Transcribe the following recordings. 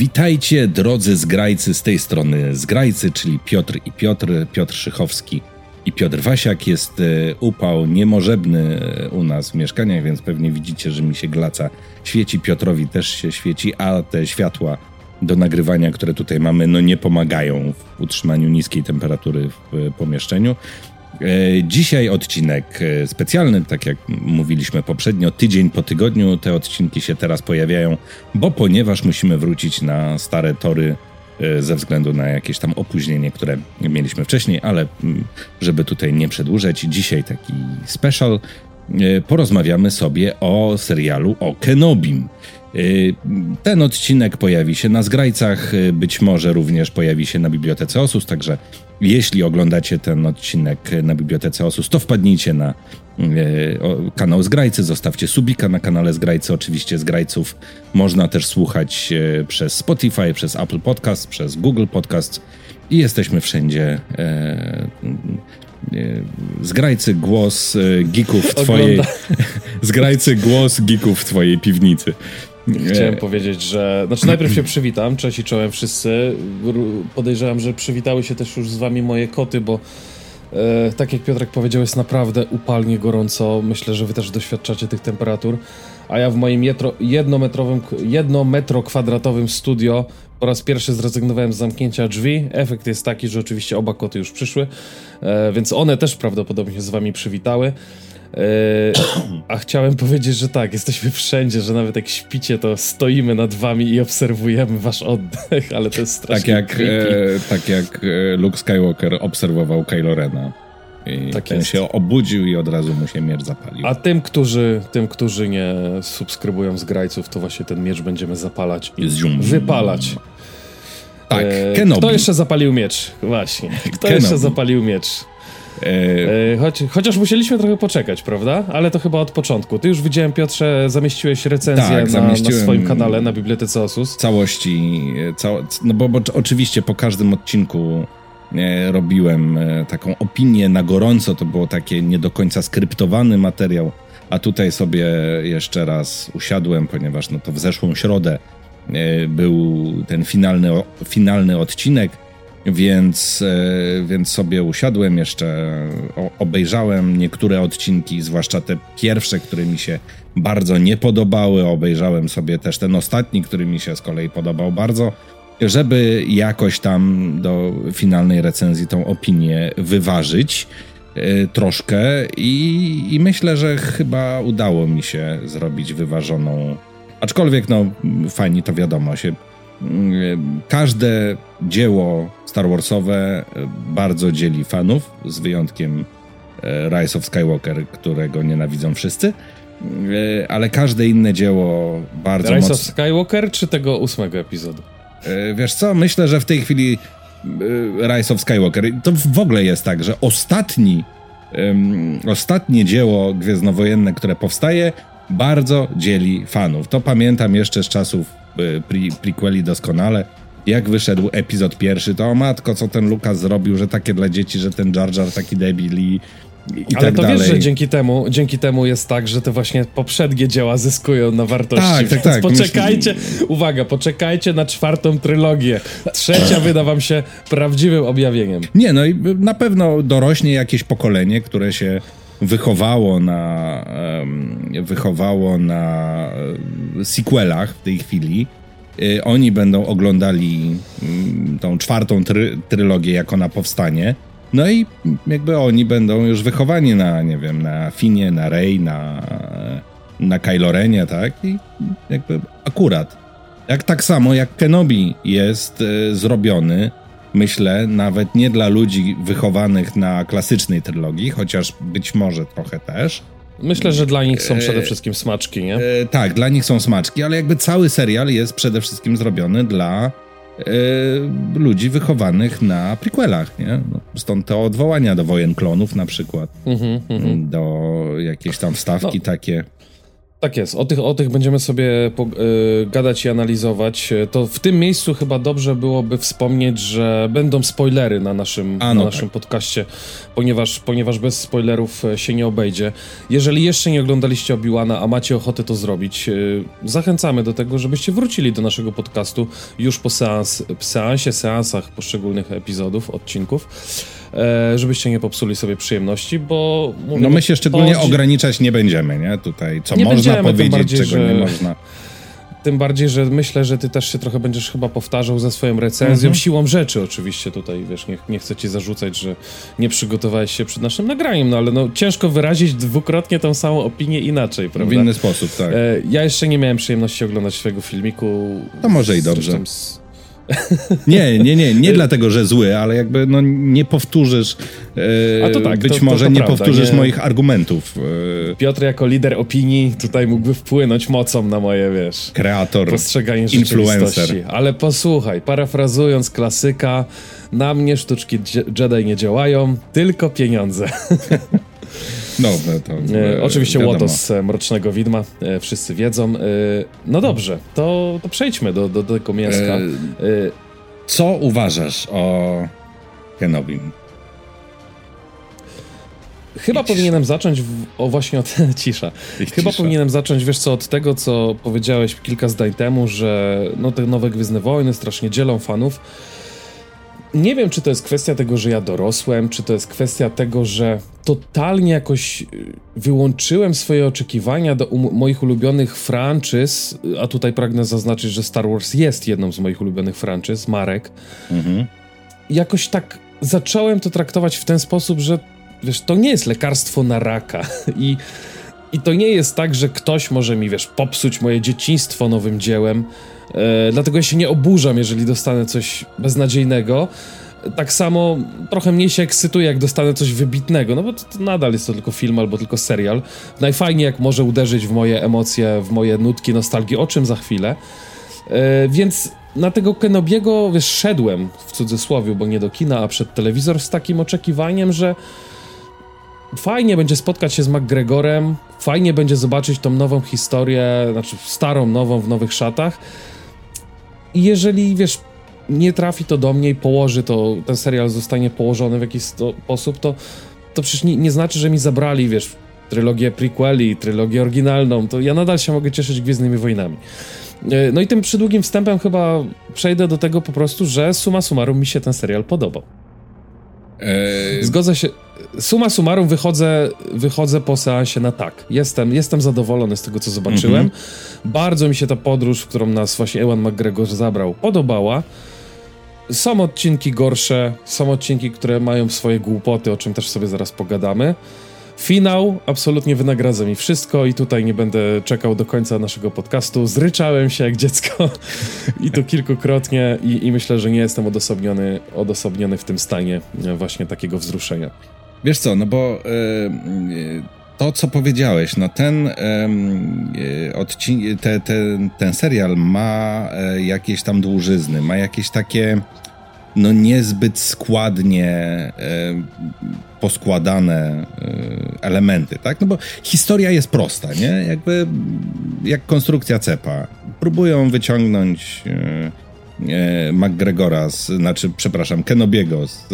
Witajcie drodzy zgrajcy z tej strony zgrajcy, czyli Piotr i Piotr, Piotr Szychowski i Piotr Wasiak. Jest e, upał niemożebny e, u nas w mieszkaniach, więc pewnie widzicie, że mi się glaca świeci. Piotrowi też się świeci, a te światła do nagrywania, które tutaj mamy, no nie pomagają w utrzymaniu niskiej temperatury w e, pomieszczeniu. E, dzisiaj odcinek e, specjalny, tak jak mówiliśmy poprzednio, tydzień po tygodniu. Te odcinki się teraz pojawiają, bo ponieważ musimy wrócić na stare tory e, ze względu na jakieś tam opóźnienie, które mieliśmy wcześniej, ale mm, żeby tutaj nie przedłużać, dzisiaj taki special. Porozmawiamy sobie o serialu o Kenobim. Ten odcinek pojawi się na Zgrajcach, być może również pojawi się na Bibliotece Osus, także jeśli oglądacie ten odcinek na Bibliotece Osus, to wpadnijcie na e, kanał Zgrajcy, zostawcie subika na kanale Zgrajcy. Oczywiście Zgrajców można też słuchać e, przez Spotify, przez Apple Podcast, przez Google Podcast i jesteśmy wszędzie. E, zgrajcy głos geeków w twojej... Zgrajcy głos geeków w twojej piwnicy. Chciałem powiedzieć, że. Znaczy, najpierw się przywitam. Cześć i czołem wszyscy. Podejrzewam, że przywitały się też już z wami moje koty, bo e, tak jak Piotrek powiedział, jest naprawdę upalnie gorąco. Myślę, że wy też doświadczacie tych temperatur. A ja w moim jetro, jednometrowym, jednometrokwadratowym studio po raz pierwszy zrezygnowałem z zamknięcia drzwi. Efekt jest taki, że oczywiście oba koty już przyszły, e, więc one też prawdopodobnie się z wami przywitały. Yy, a chciałem powiedzieć, że tak, jesteśmy wszędzie, że nawet jak śpicie, to stoimy nad wami i obserwujemy wasz oddech, ale to jest strasznie Tak jak, e, tak jak e, Luke Skywalker obserwował Kylo Rena. I tak ten jest. się obudził i od razu mu się miecz zapalił. A tym, którzy, tym, którzy nie subskrybują z grajców, to właśnie ten miecz będziemy zapalać i wypalać. Tak, e, Kenobi. Kto jeszcze zapalił miecz? Właśnie. Kto Kenobi. jeszcze zapalił miecz? E, choć, chociaż musieliśmy trochę poczekać, prawda? Ale to chyba od początku. Ty już widziałem, Piotrze, zamieściłeś recenzję tak, na, na, swoim kanale, na Bibliotece Osus. Całości, no bo, bo oczywiście po każdym odcinku e, robiłem e, taką opinię na gorąco, to było takie nie do końca skryptowany materiał, a tutaj sobie jeszcze raz usiadłem, ponieważ no to w zeszłą środę e, był ten finalny, finalny odcinek, więc, e, więc sobie usiadłem jeszcze, obejrzałem niektóre odcinki, zwłaszcza te pierwsze, które mi się bardzo nie podobały. Obejrzałem sobie też ten ostatni, który mi się z kolei podobał bardzo, żeby jakoś tam do finalnej recenzji tą opinię wyważyć e, troszkę i, i myślę, że chyba udało mi się zrobić wyważoną. Aczkolwiek, no, fajnie to wiadomo, się każde dzieło Star Warsowe bardzo dzieli fanów, z wyjątkiem e, Rise of Skywalker, którego nienawidzą wszyscy, e, ale każde inne dzieło bardzo Rise of Skywalker czy tego ósmego epizodu? E, wiesz co, myślę, że w tej chwili Rise of Skywalker, to w ogóle jest tak, że ostatni um, ostatnie dzieło gwiezdnowojenne, które powstaje, bardzo dzieli fanów. To pamiętam jeszcze z czasów E, pre, prequeli doskonale. Jak wyszedł epizod pierwszy, to o matko, co ten Lukas zrobił, że takie dla dzieci, że ten Jar Jar taki debil i, i Ale tak to dalej. wiesz, że dzięki temu, dzięki temu jest tak, że te właśnie poprzednie dzieła zyskują na wartości. Tak, tak, tak. Poczekajcie, Myślę... uwaga, poczekajcie na czwartą trylogię. Trzecia wyda wam się prawdziwym objawieniem. Nie, no i na pewno dorośnie jakieś pokolenie, które się wychowało na, wychowało na sequelach w tej chwili. E, oni będą oglądali mm, tą czwartą try, trylogię, jak ona powstanie. No i jakby oni będą już wychowani na, nie wiem, na Finie, na Rey, na, na Kylo Renie, tak? I jakby akurat. Jak tak samo jak Kenobi jest y, zrobiony myślę, nawet nie dla ludzi wychowanych na klasycznej trylogii, chociaż być może trochę też. Myślę, że dla nich są przede e, wszystkim smaczki, nie? E, tak, dla nich są smaczki, ale jakby cały serial jest przede wszystkim zrobiony dla e, ludzi wychowanych na prequelach, nie? No, stąd te odwołania do wojen klonów na przykład, mm -hmm, mm -hmm. do jakiejś tam wstawki no. takie. Tak jest, o tych, o tych będziemy sobie po, y, gadać i analizować. To w tym miejscu chyba dobrze byłoby wspomnieć, że będą spoilery na naszym, A, no na naszym tak. podcaście, ponieważ, ponieważ bez spoilerów e, się nie obejdzie. Jeżeli jeszcze nie oglądaliście Obi-Wana, a macie ochotę to zrobić, y, zachęcamy do tego, żebyście wrócili do naszego podcastu już po seans, seansie, seansach poszczególnych epizodów, odcinków. E, żebyście nie popsuli sobie przyjemności, bo... Mówię, no my się szczególnie to... ograniczać nie będziemy, nie? Tutaj, co nie można powiedzieć, bardziej, czego że... nie można. Tym bardziej, że myślę, że ty też się trochę będziesz chyba powtarzał ze swoją recenzją, mhm. siłą rzeczy oczywiście tutaj, wiesz, nie, nie chcę ci zarzucać, że nie przygotowałeś się przed naszym nagraniem, no ale no ciężko wyrazić dwukrotnie tą samą opinię inaczej, prawda? W inny sposób, tak. E, ja jeszcze nie miałem przyjemności oglądać swojego filmiku. To może i dobrze. Z, nie, nie, nie, nie dlatego, że zły, ale jakby no, nie powtórzysz. E, to tak, być to, może to, to nie prawda, powtórzysz nie... moich argumentów. E, Piotr jako lider opinii tutaj mógłby wpłynąć mocą na moje, wiesz, kreator, postrzeganie influencer. Ale posłuchaj, parafrazując klasyka, na mnie sztuczki Jedi nie działają, tylko pieniądze. No, to, e, oczywiście wiadomo. Łotos Mrocznego Widma, e, wszyscy wiedzą. E, no dobrze, to, to przejdźmy do, do, do tego mięska. E, co uważasz o Kenobim? Chyba powinienem zacząć w, o właśnie od cisza. Chyba powinienem zacząć, wiesz co, od tego, co powiedziałeś kilka zdań temu, że no te nowe Gwiezdne Wojny strasznie dzielą fanów nie wiem, czy to jest kwestia tego, że ja dorosłem, czy to jest kwestia tego, że totalnie jakoś y, wyłączyłem swoje oczekiwania do um moich ulubionych franczyz, a tutaj pragnę zaznaczyć, że Star Wars jest jedną z moich ulubionych franczyz, Marek. Mhm. Jakoś tak zacząłem to traktować w ten sposób, że wiesz, to nie jest lekarstwo na raka i i to nie jest tak, że ktoś może mi, wiesz, popsuć moje dzieciństwo nowym dziełem, E, dlatego ja się nie oburzam, jeżeli dostanę coś beznadziejnego. Tak samo trochę mniej się ekscytuję, jak dostanę coś wybitnego, no bo to, to nadal jest to tylko film albo tylko serial. Najfajniej, jak może uderzyć w moje emocje, w moje nutki nostalgii, o czym za chwilę. E, więc na tego Kenobiego, wiesz, szedłem w cudzysłowie, bo nie do kina, a przed telewizor z takim oczekiwaniem, że fajnie będzie spotkać się z McGregorem, fajnie będzie zobaczyć tą nową historię, znaczy starą, nową w nowych szatach, i jeżeli, wiesz, nie trafi to do mnie i położy to, ten serial zostanie położony w jakiś sposób, to, to przecież nie, nie znaczy, że mi zabrali, wiesz, trylogię prequeli, trylogię oryginalną, to ja nadal się mogę cieszyć Gwiezdnymi Wojnami. E, no i tym przydługim wstępem chyba przejdę do tego po prostu, że suma summarum mi się ten serial podobał. Eee... Zgodzę się. Suma summarum wychodzę, wychodzę po seansie na tak. Jestem, jestem zadowolony z tego, co zobaczyłem. Mm -hmm. Bardzo mi się ta podróż, w którą nas właśnie Ewan McGregor zabrał, podobała. Są odcinki gorsze, są odcinki, które mają swoje głupoty, o czym też sobie zaraz pogadamy. Finał absolutnie wynagradza mi wszystko i tutaj nie będę czekał do końca naszego podcastu. Zryczałem się jak dziecko i to kilkukrotnie i, i, myślę, że nie jestem odosobniony, odosobniony w tym stanie właśnie takiego wzruszenia. Wiesz co, no bo yy, to, co powiedziałeś, no ten, yy, odcin- te, te, ten serial ma jakieś tam dłużyzny, ma jakieś takie no niezbyt składnie poskładane elementy, tak? No bo historia jest prosta, nie? Jakby jak konstrukcja cepa. Próbują wyciągnąć McGregora, z, znaczy, przepraszam, Kenobiego z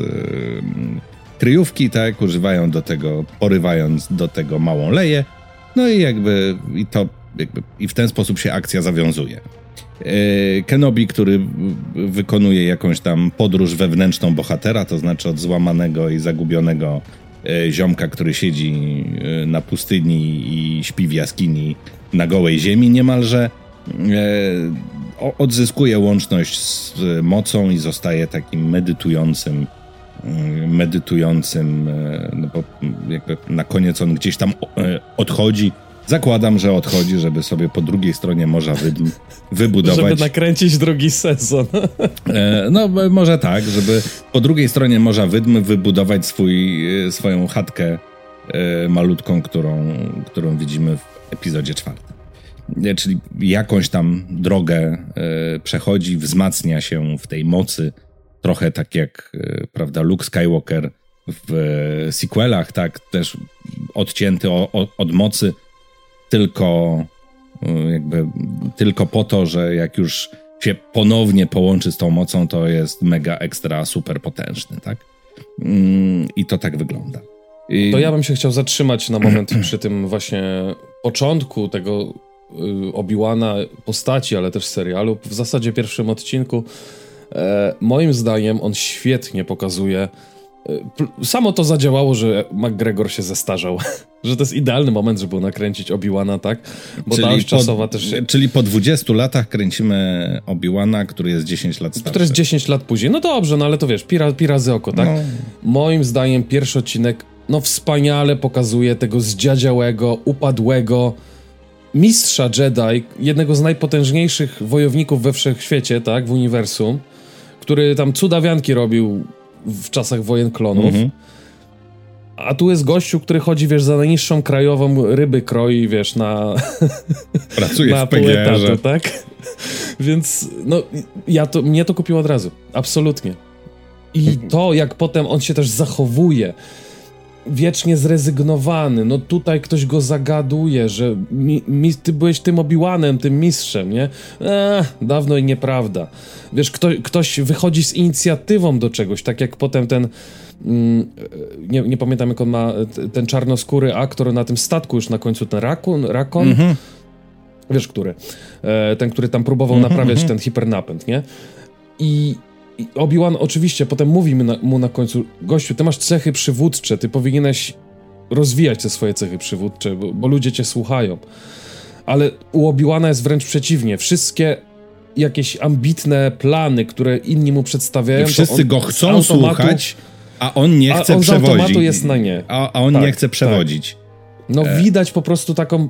kryjówki, tak, używają do tego, porywając do tego małą leję, no i jakby i to jakby, i w ten sposób się akcja zawiązuje. E, Kenobi, który wykonuje jakąś tam podróż wewnętrzną bohatera, to znaczy od złamanego i zagubionego e, ziomka, który siedzi e, na pustyni i śpi w jaskini na gołej ziemi niemalże, odzyskuje łączność z mocą i zostaje takim medytującym medytującym, e, no bo jakby na koniec on gdzieś tam odchodzi. Zakładam, że odchodzi, żeby sobie po drugiej stronie Morza Wydm wybudować... Żeby nakręcić drugi sezon. E, no, może tak, żeby po drugiej stronie Morza Wydm wybudować swój, swoją chatkę malutką, którą, którą widzimy w epizodzie czwartym. Czyli jakąś tam drogę przechodzi, wzmacnia się w tej mocy, trochę tak jak, e, prawda, Luke Skywalker w sequelach, tak, też odcięty o, o, od mocy, tylko jakby tylko po to, że jak już się ponownie połączy z tą mocą, to jest mega ekstra super potężny, tak? Mm, I to tak wygląda. I... To ja bym się chciał zatrzymać na moment przy tym właśnie początku tego y, Obiłana postaci, ale też serialu. W zasadzie pierwszym odcinku e, moim zdaniem on świetnie pokazuje Samo to zadziałało, że McGregor się zestarzał. że to jest idealny moment, żeby nakręcić Obi-Wana, tak? Bo czyli ta czasowa po, też... Czyli po 20 latach kręcimy Obi-Wana, który jest 10 lat starszy. Który jest 10 lat później. No dobrze, no ale to wiesz, pira, pira z oko, tak? No. Moim zdaniem pierwszy odcinek no wspaniale pokazuje tego zdziadziałego, upadłego mistrza Jedi, jednego z najpotężniejszych wojowników we wszechświecie, tak, w uniwersum, który tam cudawianki robił w czasach wojen klonów. Mhm. A tu jest gościu, który chodzi, wiesz, za najniższą krajową ryby kroi, wiesz, na... Pracuje na w pgr tak? Więc, no, ja to, mnie to kupiło od razu. Absolutnie. I mhm. to, jak potem on się też zachowuje, wiecznie zrezygnowany, no tutaj ktoś go zagaduje, że mi, mi, ty byłeś tym obiłanem, tym mistrzem, nie? Eee, dawno i nieprawda. Wiesz, kto, ktoś wychodzi z inicjatywą do czegoś, tak jak potem ten mm, nie, nie, pamiętam jak on ma, ten czarnoskóry aktor na tym statku już na końcu, ten Rakun, Rakon? Mhm. Wiesz, który? E, ten, który tam próbował mhm, naprawiać mhm. ten hipernapęd, nie? I Obi-Wan oczywiście potem mówi mu na, mu na końcu, gościu, ty masz cechy przywódcze, ty powinieneś rozwijać te swoje cechy przywódcze, bo, bo ludzie cię słuchają. Ale u Obi-Wana jest wręcz przeciwnie. Wszystkie jakieś ambitne plany, które inni mu przedstawiają. I wszyscy go chcą automatu, słuchać, a on nie chce a on przewodzić. Jest na nie. A, a on tak, nie chce przewodzić. Tak. No e... widać po prostu taką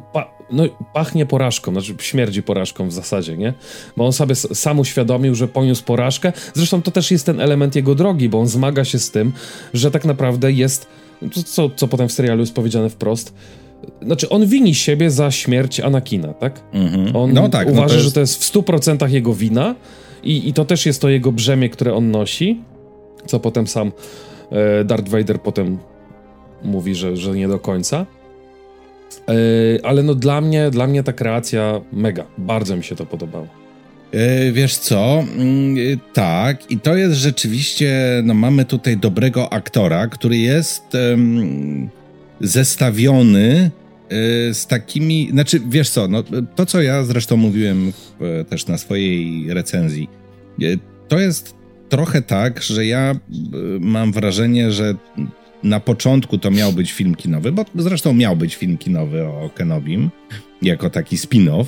no, pachnie porażką, znaczy śmierdzi porażką w zasadzie, nie? Bo on sobie sam uświadomił, że poniósł porażkę. Zresztą to też jest ten element jego drogi, bo on zmaga się z tym, że tak naprawdę jest, co, co potem w serialu jest powiedziane wprost, znaczy on wini siebie za śmierć Anakina, tak? Mm-hmm. On no tak, no uważa, no jest... że to jest w 100% jego wina i, i to też jest to jego brzemię, które on nosi, co potem sam e, Darth Vader potem mówi, że, że nie do końca. Yy, ale no dla mnie, dla mnie ta kreacja mega. Bardzo mi się to podobało. Yy, wiesz co, yy, tak, i to jest rzeczywiście, no mamy tutaj dobrego aktora, który jest zestawiony z takimi, znaczy wiesz co, no, to co ja zresztą mówiłem też na swojej recenzji, to jest trochę tak, że ja mam wrażenie, że na początku to miał być film kinowy, bo zresztą miał być film kinowy o Kenobim, jako taki spin-off,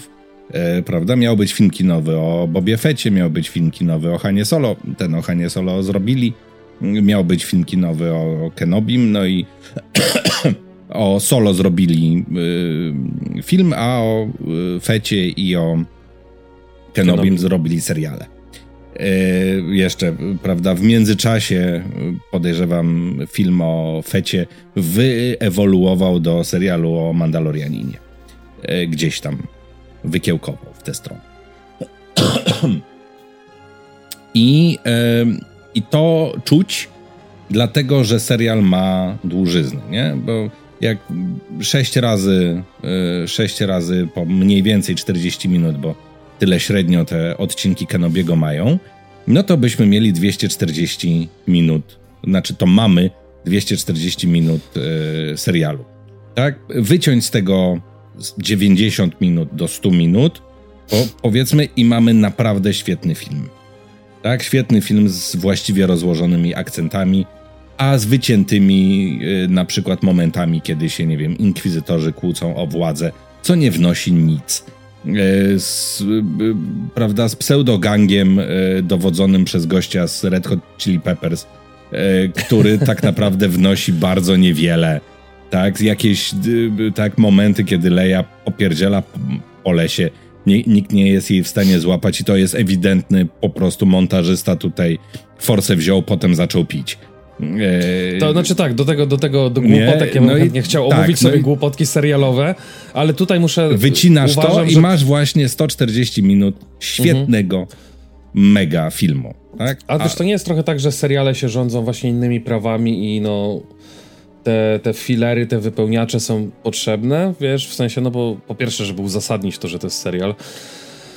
e, prawda? Miał być film kinowy o Bobie Fecie, miał być film kinowy o Hanie Solo, ten o Hanie Solo zrobili, miał być film kinowy o Kenobim, no i o Solo zrobili y, film, a o y, Fecie i o Kenobim, Kenobim. zrobili seriale. E, jeszcze, prawda, w międzyczasie podejrzewam film o Fecie wyewoluował do serialu o Mandalorianinie. E, gdzieś tam wykiełkował w tę stronę. I, I to czuć, dlatego że serial ma dłużyznę, nie? Bo jak sześć razy, e, sześć razy po mniej więcej 40 minut, bo tyle średnio te odcinki Kenobiego mają, no to byśmy mieli 240 minut, znaczy to mamy 240 minut e, serialu. Tak? Wyciąć z tego 90 minut do 100 minut, po, powiedzmy, i mamy naprawdę świetny film. Tak, świetny film z właściwie rozłożonymi akcentami, a z wyciętymi y, na przykład momentami, kiedy się, nie wiem, inkwizytorzy kłócą o władzę, co nie wnosi nic. E, z, e, prawda, z pseudogangiem e, dowodzonym przez gościa z Red Hot Chili Peppers, który tak naprawdę wnosi bardzo niewiele. Tak, jakieś tak momenty, kiedy Leia opierdziela po lesie, nikt nie jest jej w stanie złapać i to jest ewidentny po prostu montażysta tutaj forsę wziął, potem zaczął pić. To znaczy tak, do tego, do tego, do głupotek, nie, ja bym no chciał tak, omówić no sobie i... głupotki serialowe, ale tutaj muszę... Wycinasz uważam, to i że... masz właśnie 140 minut świetnego, mhm. mega filmu, tak? A, A też to nie jest trochę tak, że seriale się rządzą właśnie innymi prawami i no te, te filery, te wypełniacze są potrzebne, wiesz, w sensie, no bo po pierwsze, żeby uzasadnić to, że to jest serial,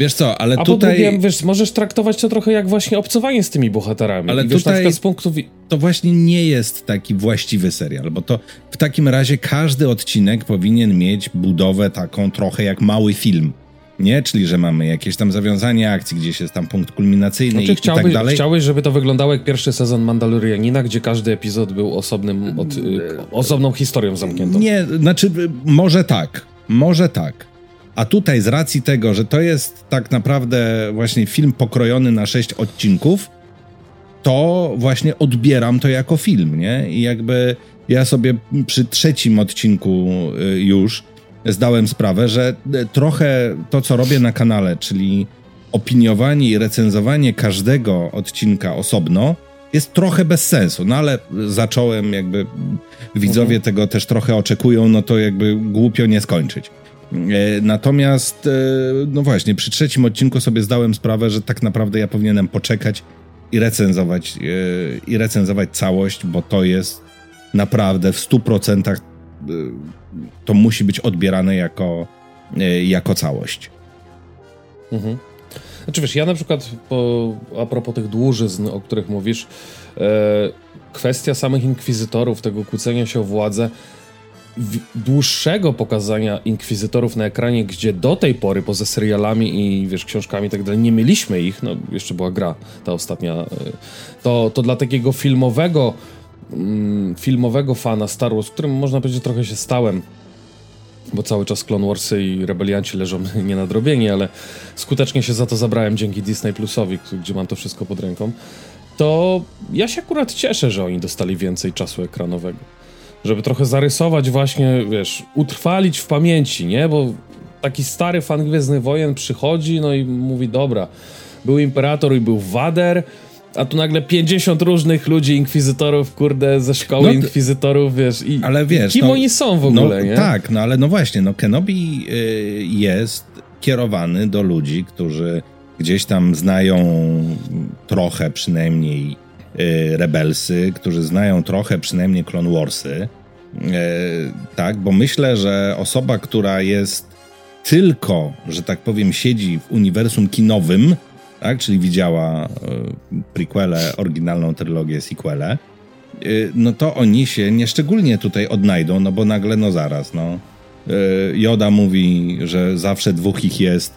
Wiesz co, ale A tutaj... po drugie, wiesz, możesz traktować to trochę jak właśnie obcowanie z tymi bohaterami. Ale I wiesz, tutaj z punktu... To właśnie nie jest taki właściwy serial, bo to w takim razie każdy odcinek powinien mieć budowę taką trochę jak mały film. Nie? Czyli, że mamy jakieś tam zawiązanie akcji, gdzieś jest tam punkt kulminacyjny znaczy, i, chciałbyś, i tak dalej. Chciałeś, żeby to wyglądało jak pierwszy sezon Mandalorianina, gdzie każdy epizod był osobnym, od, y, osobną historią zamkniętą. Nie, znaczy może tak, może tak a tutaj z racji tego, że to jest tak naprawdę właśnie film pokrojony na sześć odcinków, to właśnie odbieram to jako film, nie? I jakby ja sobie przy trzecim odcinku y, już zdałem sprawę, że y, trochę to, co robię na kanale, czyli opiniowanie i recenzowanie każdego odcinka osobno, jest trochę bez sensu, no ale zacząłem jakby, widzowie mhm. tego też trochę oczekują, no to jakby głupio nie skończyć. E, natomiast, e, no właśnie, przy trzecim odcinku sobie zdałem sprawę, że tak naprawdę ja powinienem poczekać i recenzować, e, i recenzować całość, bo to jest naprawdę w 100% to musi być odbierane jako, jako całość. Mhm. Znaczy wiesz, ja na przykład po, a propos tych dłużyzn, o których mówisz, e, kwestia samych inkwizytorów, tego kłócenia się o władzę, dłuższego pokazania inkwizytorów na ekranie, gdzie do tej pory poza serialami i wiesz, książkami i tak dalej nie mieliśmy ich, no jeszcze była gra ta ostatnia, e, to, to dla takiego filmowego mm, filmowego fana Star Wars, którym można powiedzieć trochę się stałem, bo cały czas Clone Warsy i Rebelianci leżą nienadrobieni, ale skutecznie się za to zabrałem dzięki Disney Plusowi, gdzie mam to wszystko pod ręką, to ja się akurat cieszę, że oni dostali więcej czasu ekranowego żeby trochę zarysować właśnie, wiesz, utrwalić w pamięci, nie? Bo taki stary fan Gwiezdnych Wojen przychodzi, no i mówi, dobra, był Imperator i był Wader, a tu nagle 50 różnych ludzi, inkwizytorów, kurde, ze szkoły no, inkwizytorów, wiesz, i ale wiesz, kim no, oni są w ogóle, no, nie? Tak, no ale no właśnie, no Kenobi y, jest kierowany do ludzi, którzy gdzieś tam znają trochę przynajmniej rebelsy, którzy znają trochę przynajmniej Clone Warsy. Y, tak, bo myślę, że osoba, która jest tylko, że tak powiem, siedzi w uniwersum kinowym, tak, czyli widziała y, prequele, oryginalną trylogię, sequele, no to oni się nieszczególnie tutaj odnajdą, no bo nagle, no zaraz, no. Joda mówi, że zawsze dwóch ich jest,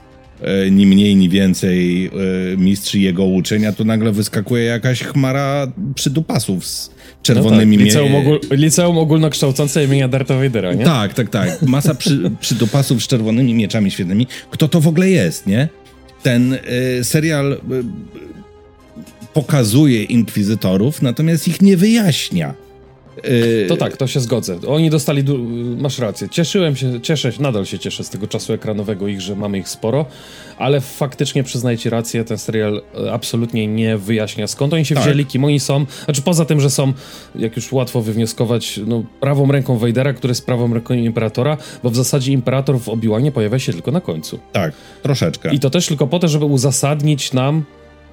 ni mniej, ni więcej e, mistrz jego uczenia, to nagle wyskakuje jakaś chmara przydupasów z czerwonymi... No tak, liceum, ogól, liceum ogólnokształcące imienia Darta Vadera, nie? Tak, tak, tak. Masa przy, przydupasów z czerwonymi mieczami świetnymi. Kto to w ogóle jest, nie? Ten y, serial y, pokazuje inkwizytorów, natomiast ich nie wyjaśnia. Yy, to tak, to się zgodzę. Oni dostali, masz rację. Cieszyłem się, cieszę się, nadal się cieszę z tego czasu ekranowego ich, że mamy ich sporo, ale faktycznie przyznajcie rację, ten serial e, absolutnie nie wyjaśnia skąd oni się tak. wzięli, kim oni są. Znaczy poza tym, że są, jak już łatwo wywnioskować, no, prawą ręką Vadera, który jest prawą ręką Imperatora, bo w zasadzie Imperator w Obi-Wanie pojawia się tylko na końcu. Tak, troszeczkę. I to też tylko po to, żeby uzasadnić nam...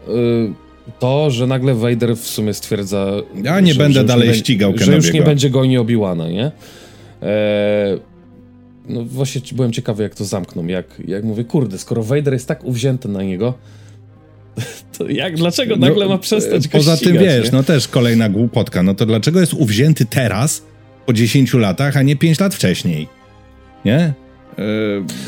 Yy, to, że nagle Vader w sumie stwierdza... Ja nie że, będę że dalej ścigał Że już nie będzie gonił Obi-Wana, nie? Eee, no właśnie byłem ciekawy, jak to zamkną. Jak, jak mówię, kurde, skoro Vader jest tak uwzięty na niego, to jak, dlaczego no, nagle ma przestać go Poza ścigać, tym, wiesz, nie? no też kolejna głupotka. No to dlaczego jest uwzięty teraz, po 10 latach, a nie 5 lat wcześniej? Nie?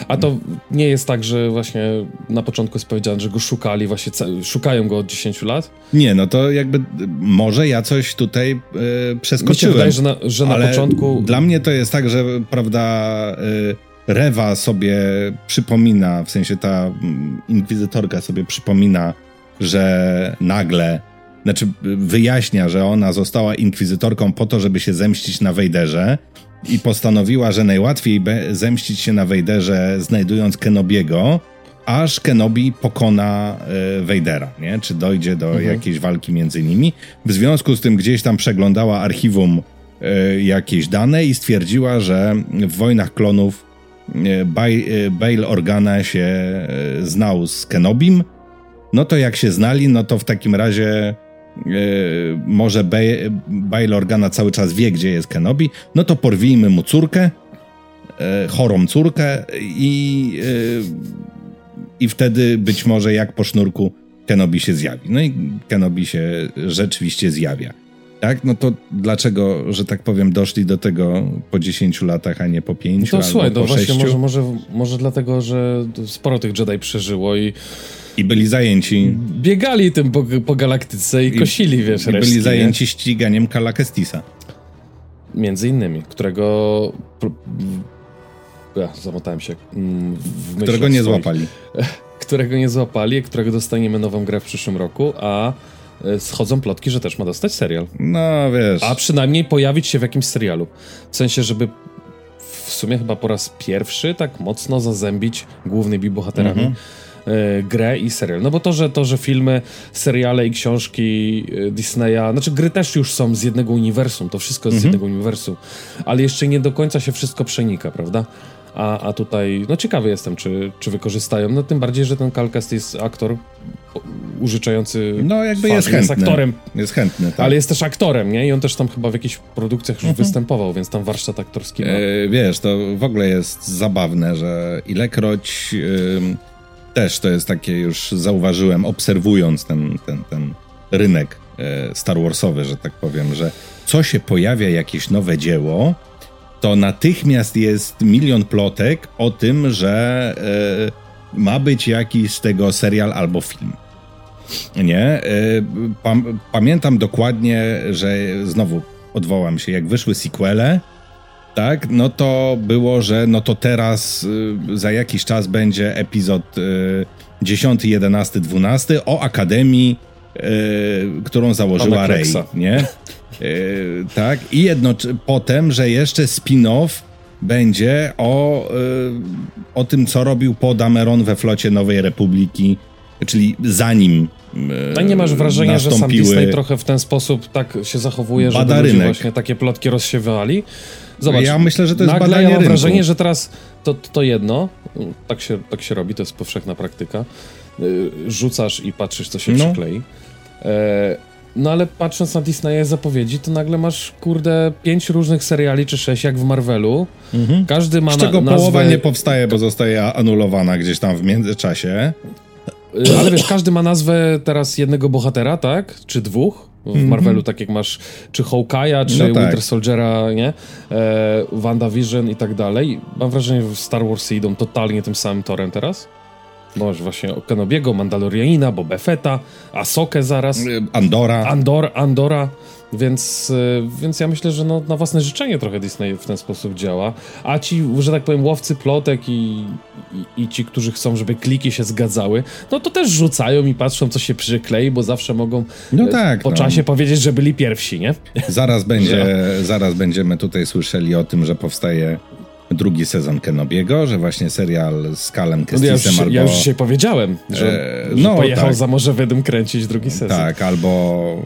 A to nie jest tak, że właśnie na początku jest powiedziane, że go szukali, właśnie szukają go od 10 lat? Nie, no to jakby może ja coś tutaj e, przeskoczyłem. Mi wydaje, że na, że na początku... Dla mnie to jest tak, że prawda e, Rewa sobie przypomina, w sensie ta mm, inkwizytorka sobie przypomina, że nagle znaczy wyjaśnia, że ona została inkwizytorką po to, żeby się zemścić na Wejderze i postanowiła, że najłatwiej zemścić się na Wejderze znajdując Kenobiego, aż Kenobi pokona y, Wejdera, nie? Czy dojdzie do mhm. jakiejś walki między nimi. W związku z tym gdzieś tam przeglądała archiwum y, jakieś dane i stwierdziła, że w Wojnach Klonów y, Bail Organa się znał z Kenobim, no to jak się znali, no to w takim razie może Bail Organa cały czas wie, gdzie jest Kenobi, no to porwijmy mu córkę, chorą córkę i, i wtedy być może jak po sznurku Kenobi się zjawi. No i Kenobi się rzeczywiście zjawia. Tak? No to dlaczego, że tak powiem, doszli do tego po 10 latach, a nie po 5 no to albo słuchaj, po no 6? właśnie, może, może, może dlatego, że sporo tych Jedi przeżyło i i byli zajęci. Biegali tym po, po galaktyce i, i kosili, wiesz, I resztki, byli zajęci nie? ściganiem Kala Kestisa. Między innymi, którego. Ja zamotałem się. Mm, którego nie swoich. złapali. którego nie złapali, którego dostaniemy nową grę w przyszłym roku, a e, schodzą plotki, że też ma dostać serial. No wiesz. A przynajmniej pojawić się w jakimś serialu. W sensie, żeby w sumie chyba po raz pierwszy tak mocno zazębić głównymi bohaterami. Mhm. E, grę i serial. No bo to, że to, że filmy, seriale i książki e, Disneya, znaczy gry też już są z jednego uniwersum, to wszystko jest mhm. z jednego uniwersum, ale jeszcze nie do końca się wszystko przenika, prawda? A, a tutaj, no ciekawy jestem, czy, czy wykorzystają. No tym bardziej, że ten Kalkast jest aktor użyczający. No, jakby jest chętny. Jest aktorem. Jest chętny, tak. Ale jest też aktorem, nie? I on też tam chyba w jakichś produkcjach już mhm. występował, więc tam warsztat aktorski ma. E, wiesz, to w ogóle jest zabawne, że ilekroć. Też to jest takie, już zauważyłem, obserwując ten, ten, ten rynek e, Star Warsowy, że tak powiem, że co się pojawia, jakieś nowe dzieło, to natychmiast jest milion plotek o tym, że e, ma być jakiś z tego serial albo film. Nie? E, pam pamiętam dokładnie, że znowu odwołam się, jak wyszły sequele, tak, no to było, że no to teraz y, za jakiś czas będzie epizod y, 10, 11, 12 o Akademii, y, którą założyła Rey, nie? Yy, tak, i jedno potem, że jeszcze spin-off będzie o, yy, o tym, co robił po Dameron we flocie Nowej Republiki, czyli zanim a nie masz wrażenia, że sam Disney trochę w ten sposób tak się zachowuje, że ludzie właśnie takie plotki rozsiewali? Zobacz, ja myślę, że to jest nagle badanie ja mam rynku. wrażenie, że teraz to, to jedno, tak się, tak się robi, to jest powszechna praktyka, yy, rzucasz i patrzysz, co się no. przyklei. E, no ale patrząc na Disneya zapowiedzi, to nagle masz, kurde, pięć różnych seriali czy sześć, jak w Marvelu. Mhm. Każdy ma Z czego na, nazwę... połowa nie powstaje, bo zostaje anulowana gdzieś tam w międzyczasie. Y, ale wiesz, każdy ma nazwę teraz jednego bohatera, tak? Czy dwóch? W mhm. Marvelu, tak jak masz czy Hawkeye'a, czy no tak. Winter Soldiera, nie? E, WandaVision i tak dalej. Mam wrażenie, że Star Wars idą totalnie tym samym torem teraz. Masz właśnie Kenobiego, Mandalorianina, Boba Fetta, Asokę zaraz. Andora. Andor, Andora. Więc, y, więc ja myślę, że no, na własne życzenie trochę Disney w ten sposób działa. A ci, że tak powiem, łowcy plotek i, i, i, ci, którzy chcą, żeby kliki się zgadzały, no to też rzucają i patrzą, co się przyklei, bo zawsze mogą no y, tak, po no. czasie powiedzieć, że byli pierwsi, nie? Zaraz, będzie, zaraz będziemy tutaj słyszeli o tym, że powstaje drugi sezon Kenobiego, że właśnie serial z Kalem Kestisem no ja już, albo... Ja już dzisiaj powiedziałem, że, e, że no, pojechał tak. za Morze Wydym kręcić drugi sezon. Tak, albo,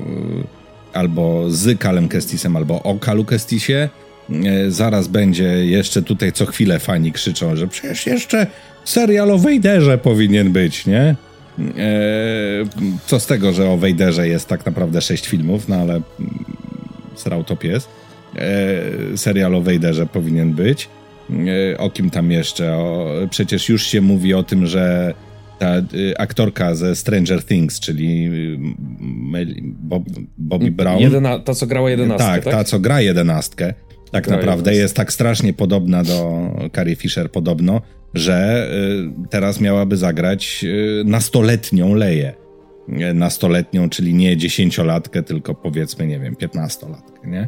albo z Kalem Kestisem, albo o Kalu Kestisie. E, zaraz będzie jeszcze tutaj co chwilę fani krzyczą, że przecież jeszcze serial o Wejderze powinien być, nie? E, co z tego, że o Wejderze jest tak naprawdę sześć filmów, no ale srał to pies. E, serial o Wejderze powinien być. O kim tam jeszcze? O, przecież już się mówi o tym, że ta y, aktorka ze Stranger Things, czyli y, Bob, Bobby Brown. Jedyna, ta, co grała jedenastkę, tak? tak? ta, co gra jedenastkę. Tak gra naprawdę jest tak strasznie podobna do Carrie Fisher podobno, że y, teraz miałaby zagrać nastoletnią Leję. Nastoletnią, czyli nie dziesięciolatkę, tylko powiedzmy, nie wiem, piętnastolatkę, nie?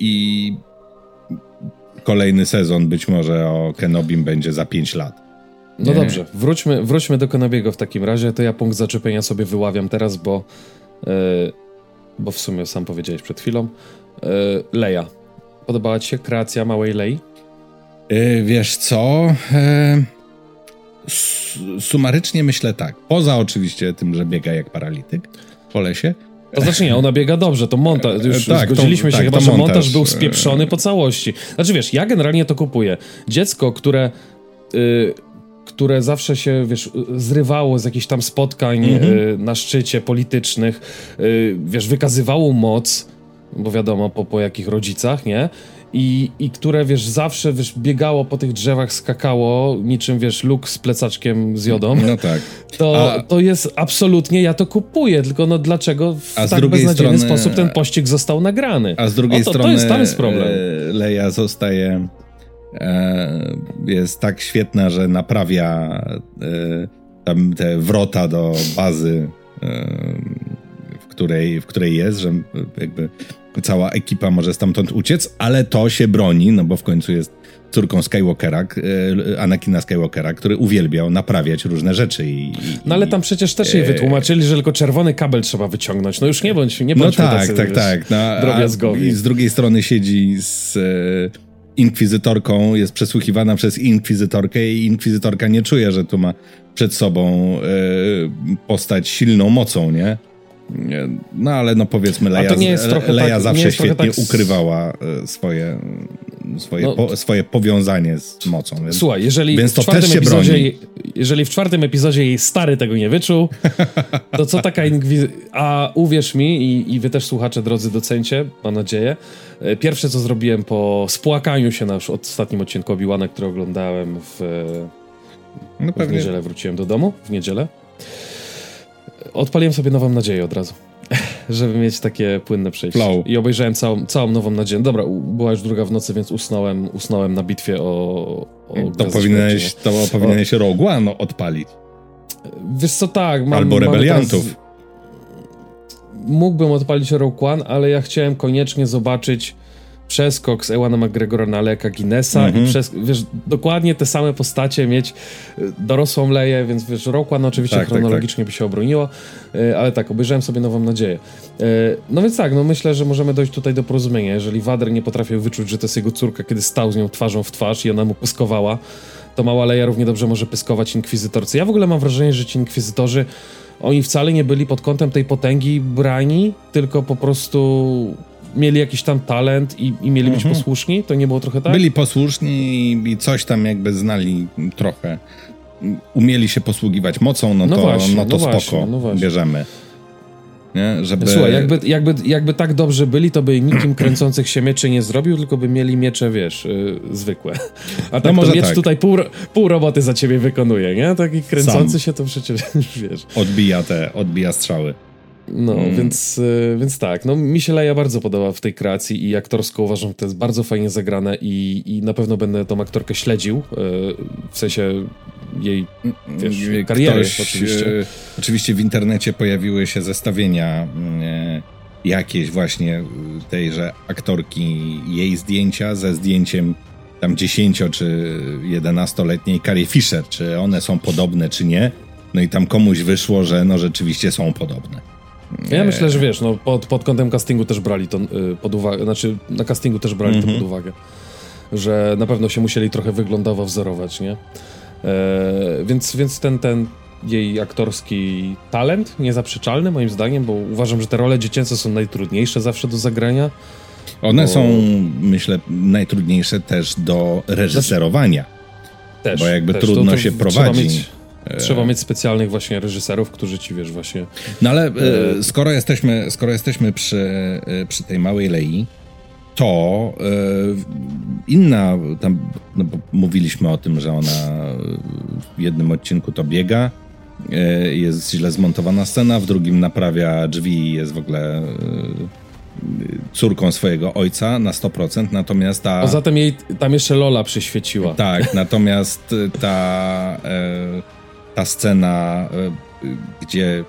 I kolejny sezon być może o Kenobim będzie za 5 lat. No dobrze, wróćmy, wróćmy do Kenobiego w takim razie. To ja punkt zaczepienia sobie wyławiam teraz, bo, yy, bo w sumie sam powiedziałeś przed chwilą. Yy, Leia. Podobała ci się kreacja małej Lei? Yy, wiesz co? sumarycznie myślę tak. Poza oczywiście tym, że biega jak paralityk po lesie, to znaczy nie, ona biega dobrze, to montaż, już tak, zgodziliśmy to, się tak, chyba, że montaż, montaż był spieprzony po całości. Znaczy wiesz, ja generalnie to kupuję. Dziecko, które... Które zawsze się, wiesz, zrywało z jakichś tam spotkań mhm. na szczycie politycznych, wiesz, wykazywało moc, bo wiadomo po, po jakich rodzicach, nie? I, i które, wiesz, zawsze, wiesz, biegało po tych drzewach, skakało, niczym, wiesz, luk z plecaczkiem z jodą. No tak. To, A... to jest absolutnie, ja to kupuję, tylko no dlaczego w A tak beznadziejny strony... sposób ten pościg został nagrany? A z drugiej Oto, strony to jest, tam jest problem. E, Leia zostaje e, jest tak świetna, że naprawia e, tam te wrota do bazy, w której, w której jest, że jakby cała ekipa może stamtąd uciec, ale to się broni, no bo w końcu jest córką Skywalkera, e, Anakina Skywalkera, który uwielbiał naprawiać różne rzeczy. I, no ale tam przecież też jej wytłumaczyli, że tylko czerwony kabel trzeba wyciągnąć. No już nie bądź, nie bądź No tak, tacy, tak, wiesz, tak. No. I z drugiej strony siedzi z e, inkwizytorką, jest przesłuchiwana przez inkwizytorkę i inkwizytorka nie czuje, że tu ma przed sobą e, postać silną mocą, nie? No ale no powiedzmy, Leia, Leia tak, zawsze świetnie tak... ukrywała e, swoje, swoje, no, po, swoje powiązanie z mocą. Więc, słuchaj, jeżeli więc to w też się epizodzie, broni. Jeżeli w czwartym epizodzie jej stary tego nie wyczuł, to co taka inkwizycja... A uwierz mi i, i wy też słuchacze, drodzy docencie, mam nadzieję, e, pierwsze co zrobiłem po spłakaniu się na ostatnim odcinku Obi-Wana, który oglądałem w, no w niedzielę, wróciłem do domu, w niedzielę, odpaliłem sobie Nową Nadzieję od razu. Żeby mieć takie płynne przejście. Flow. I obejrzałem całą, całą Nową Nadzieję. Dobra, była już druga w nocy, więc usnąłem, usnąłem na bitwie o... o to, powinieneś, to powinieneś o... Rogue One odpalić. Wiesz co, tak. Mam, Albo Rebeliantów. Mógłbym odpalić Rogue One, ale ja chciałem koniecznie zobaczyć przeskok z Ewana McGregora na Aleka Guinnessa i mhm. przez, wiesz, dokładnie te same postacie mieć y, dorosłą Leję, więc wiesz, One oczywiście tak, chronologicznie tak, tak. by się obroniło, y, ale tak, obejrzałem sobie Nową Nadzieję. Y, no więc tak, no myślę, że możemy dojść tutaj do porozumienia. Jeżeli Wader nie potrafił wyczuć, że to jest jego córka, kiedy stał z nią twarzą w twarz i ona mu pyskowała, to mała Leja równie dobrze może pyskować inkwizytorcy. Ja w ogóle mam wrażenie, że ci inkwizytorzy oni wcale nie byli pod kątem tej potęgi brani, tylko po prostu mieli jakiś tam talent i, i mieli być mhm. posłuszni? To nie było trochę tak? Byli posłuszni i coś tam jakby znali trochę. Umieli się posługiwać mocą, no, no to, właśnie, no to no spoko, właśnie, no bierzemy. Nie? Żeby... Słuchaj, jakby, jakby, jakby tak dobrze byli, to by nikim kręcących się mieczy nie zrobił, tylko by mieli miecze, wiesz, yy, zwykłe. A tak no może miecz tak. tutaj pół, pół roboty za ciebie wykonuje, nie? Taki kręcący Sam. się to przecież, wiesz... Odbija te, odbija strzały. No, mm. więc, y, więc tak, no mi się Leia bardzo podoba w tej kreacji i aktorsko uważam, że to jest bardzo fajnie zagrane i, i na pewno będę tą aktorkę śledził, y, w sensie jej wiesz, kariery Ktoś, oczywiście. Y, oczywiście w internecie pojawiły się zestawienia jakieś właśnie tejże aktorki, jej zdjęcia ze zdjęciem tam 10 czy 11-letniej Carrie Fisher, czy one są podobne, czy nie. No i tam komuś wyszło, że no rzeczywiście są podobne. Ja myślę, że wiesz, no, pod, pod kątem castingu też brali to y, pod uwagę, znaczy na castingu też brali to mhm. pod uwagę, że na pewno się musieli trochę wyglądowo wzorować, nie? E, więc, więc ten, ten jej aktorski talent niezaprzeczalny moim zdaniem, bo uważam, że te role dziecięce są najtrudniejsze zawsze do zagrania. One bo... są, myślę, najtrudniejsze też do reżyserowania. Też, bo jakby też. trudno to, to się prowadzi. Mieć Trzeba mieć specjalnych właśnie reżyserów, którzy ci, wiesz, właśnie... No ale e, skoro jesteśmy, skoro jesteśmy przy, e, przy tej małej Lei, to e, inna, tam no mówiliśmy o tym, że ona w jednym odcinku to biega, e, jest źle zmontowana scena, w drugim naprawia drzwi i jest w ogóle e, córką swojego ojca na 100%, natomiast ta... Poza tym jej tam jeszcze Lola przyświeciła. Tak, natomiast ta... E, ta scena, e, gdzie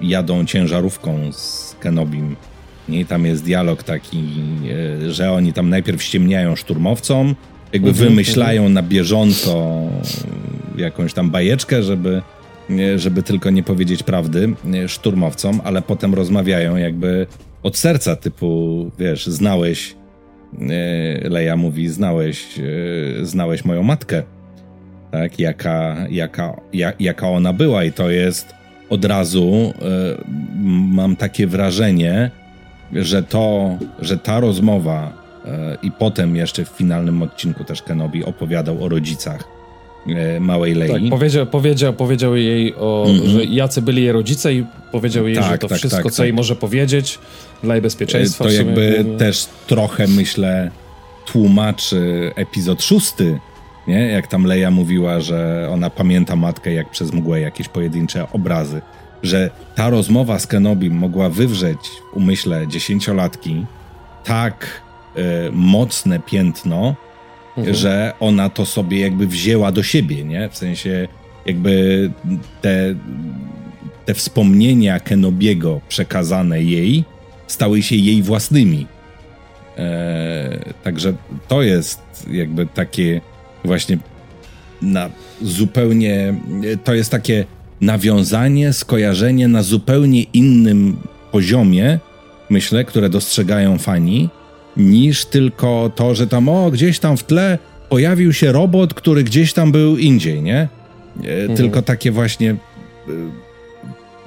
jadą ciężarówką z Kenobim. I tam jest dialog taki, e, że oni tam najpierw ściemniają szturmowcom, jakby mhm, wymyślają mhm. na bieżąco jakąś tam bajeczkę, żeby, żeby tylko nie powiedzieć prawdy szturmowcom, ale potem rozmawiają jakby od serca, typu, wiesz, znałeś, Leja mówi, znałeś, znałeś moją matkę tak, jaka, jaka, jak, jaka ona była i to jest od razu y, mam takie wrażenie, że to, że ta rozmowa y, i potem jeszcze w finalnym odcinku też Kenobi opowiadał o rodzicach, e, małej Lei. Tak, powiedział, powiedział, powiedział jej, o, mm -hmm. że jacy byli jej rodzice i powiedział jej, tak, że to tak, wszystko, tak, co jej tak. może powiedzieć dla jej bezpieczeństwa. To jakby też trochę, myślę, tłumaczy epizod szósty, nie? Jak tam Leia mówiła, że ona pamięta matkę jak przez mgłę jakieś pojedyncze obrazy. Że ta rozmowa z Kenobim mogła wywrzeć w umyśle dziesięciolatki tak y, mocne piętno, mhm. że ona to sobie jakby wzięła do siebie, nie? W sensie jakby te, te wspomnienia Kenobiego przekazane jej stały się jej własnymi. E, także to jest jakby takie właśnie na zupełnie, to jest takie nawiązanie, skojarzenie na zupełnie innym poziomie, myślę, które dostrzegają fani, niż tylko to, że tam, o, gdzieś tam w tle pojawił się robot, który gdzieś tam był indziej, nie? E, mhm. Tylko takie właśnie e,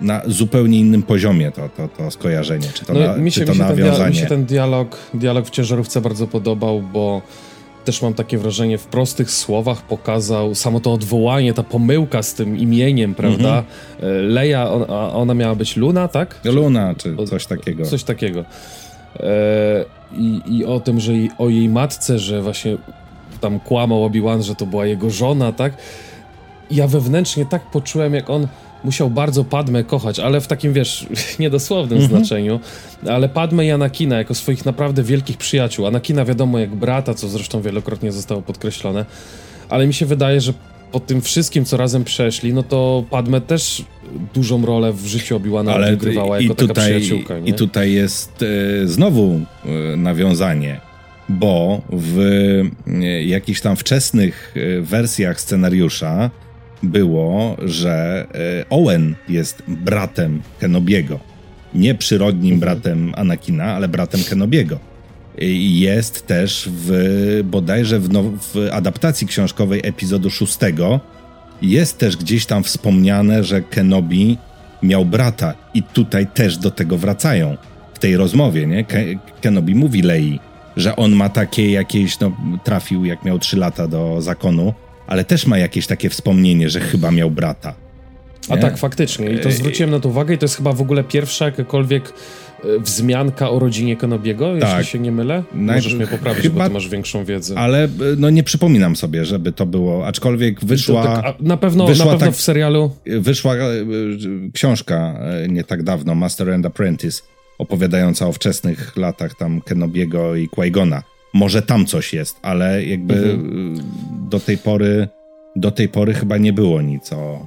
na zupełnie innym poziomie to, to, to skojarzenie, czy to, no, na, mi się, czy to mi się nawiązanie. Ten, mi się ten dialog, dialog w ciężarówce bardzo podobał, bo też mam takie wrażenie, w prostych słowach pokazał samo to odwołanie, ta pomyłka z tym imieniem, prawda? Mhm. Leja, on, ona miała być Luna, tak? Luna, czy coś takiego. Coś takiego. E, i, I o tym, że jej, o jej matce, że właśnie tam kłamał Obi-Wan, że to była jego żona, tak? Ja wewnętrznie tak poczułem, jak on musiał bardzo Padmę kochać, ale w takim, wiesz, niedosłownym mm -hmm. znaczeniu, ale Padmę i Anakina jako swoich naprawdę wielkich przyjaciół. Anakina wiadomo jak brata, co zresztą wielokrotnie zostało podkreślone, ale mi się wydaje, że po tym wszystkim, co razem przeszli, no to Padme też dużą rolę w życiu Obi-Wana odgrywała jako tutaj, taka przyjaciółka. Nie? I tutaj jest e, znowu e, nawiązanie, bo w e, jakichś tam wczesnych wersjach scenariusza było, że e, Owen jest bratem Kenobiego. Nie przyrodnim mhm. bratem Anakina, ale bratem Kenobiego. Jest też w bodajże w, no, w adaptacji książkowej epizodu szóstego jest też gdzieś tam wspomniane, że Kenobi miał brata i tutaj też do tego wracają w tej rozmowie, nie? Ke Kenobi mówi Lei, że on ma takie jakieś, no trafił jak miał 3 lata do zakonu, ale też ma jakieś takie wspomnienie, że chyba miał brata. Nie? A tak, faktycznie. I to zwróciłem na to uwagę i to jest chyba w ogóle pierwsza jakakolwiek e, wzmianka o rodzinie Konobiego, tak. jeśli się nie mylę. Możesz mnie poprawić, chyba, bo ty masz większą wiedzę. Ale e, no nie przypominam sobie, żeby to było, aczkolwiek wyszła... Tak, na pewno, wyszła na pewno tak, w serialu... Wyszła e, książka nie tak dawno, Master and Apprentice, opowiadająca o wczesnych latach tam Kenobiego i Qui-Gona może tam coś jest, ale jakby mhm. do tej pory do tej pory chyba nie było nic o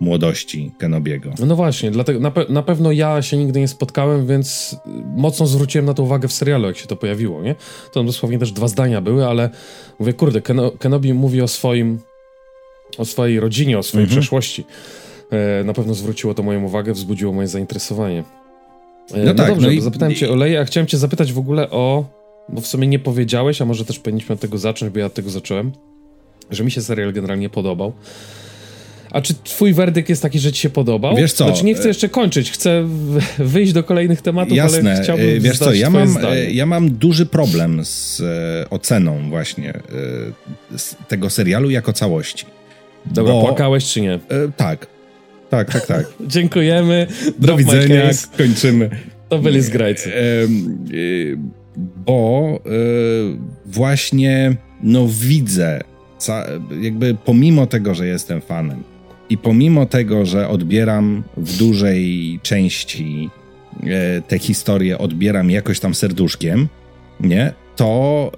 młodości Kenobiego. No właśnie, dlatego na, pe na, pewno ja się nigdy nie spotkałem, więc mocno zwróciłem na to uwagę w serialu, jak się to pojawiło, nie? To dosłownie też dwa zdania były, ale mówię, kurde, Keno Kenobi mówi o swoim, o swojej rodzinie, o swojej mhm. przeszłości. E, na pewno zwróciło to moją uwagę, wzbudziło moje zainteresowanie. E, no, no tak, dobrze, no i, zapytałem cię o Leję, a chciałem cię zapytać w ogóle o bo w sumie nie powiedziałeś, a może też powinniśmy od tego zacząć, bo ja od tego zacząłem, że mi się serial generalnie podobał. A czy twój werdykt jest taki, że ci się podobał? Wiesz co? Znaczy nie chcę jeszcze kończyć, chcę wyjść do kolejnych tematów, Jasne. ale chciałbym Wiesz co, ja mam, ja mam duży problem z e, oceną właśnie e, z tego serialu jako całości. Dobra, bo, płakałeś czy nie? E, tak. Tak, tak, tak. Dziękujemy. Do widzenia, kończymy. To byli zgrajcy. E, bo y, właśnie no widzę, jakby pomimo tego, że jestem fanem i pomimo tego, że odbieram w dużej części y, te historie, odbieram jakoś tam serduszkiem, nie, to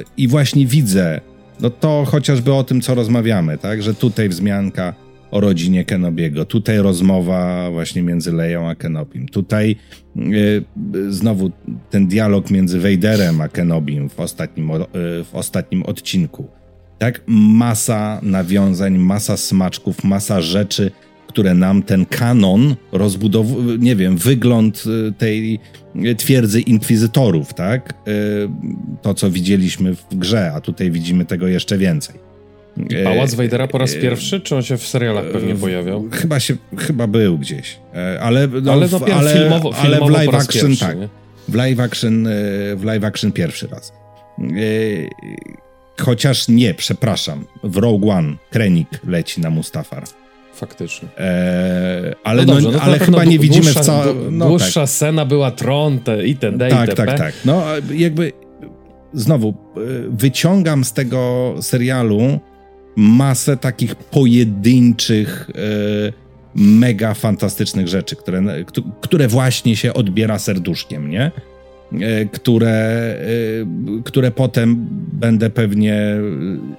y, i właśnie widzę, no to chociażby o tym, co rozmawiamy, tak, że tutaj wzmianka o rodzinie Kenobiego. Tutaj rozmowa właśnie między Leją a Kenobim. Tutaj y, znowu ten dialog między Vaderem a Kenobim w ostatnim, y, w ostatnim odcinku. Tak, masa nawiązań, masa smaczków, masa rzeczy, które nam ten kanon rozbudowuje, nie wiem, wygląd y, tej twierdzy inkwizytorów, tak? To, co widzieliśmy w grze, a tutaj widzimy tego jeszcze więcej. I Pałac Wejdera po raz e, pierwszy, czy on się w serialach pewnie e, pojawiał? Chyba się, chyba był gdzieś. E, ale, no, ale, no, ale, filmowo, ale w live action pierwszy, tak. W live action, w live action pierwszy raz. chociaż nie, przepraszam, w Rogue One Krennic leci na Mustafar. Faktycznie. Eee, ale no, dobrze, no, ale chyba nie widzimy dłuższa, w całym... No, dłuższa tak. scena była tron te, i ten Tak, tak, tak. No jakby znowu e, wyciągam z tego serialu masę takich pojedynczych, e, mega fantastycznych rzeczy, które, które właśnie się odbiera serduszkiem, nie? E, które, które potem będę pewnie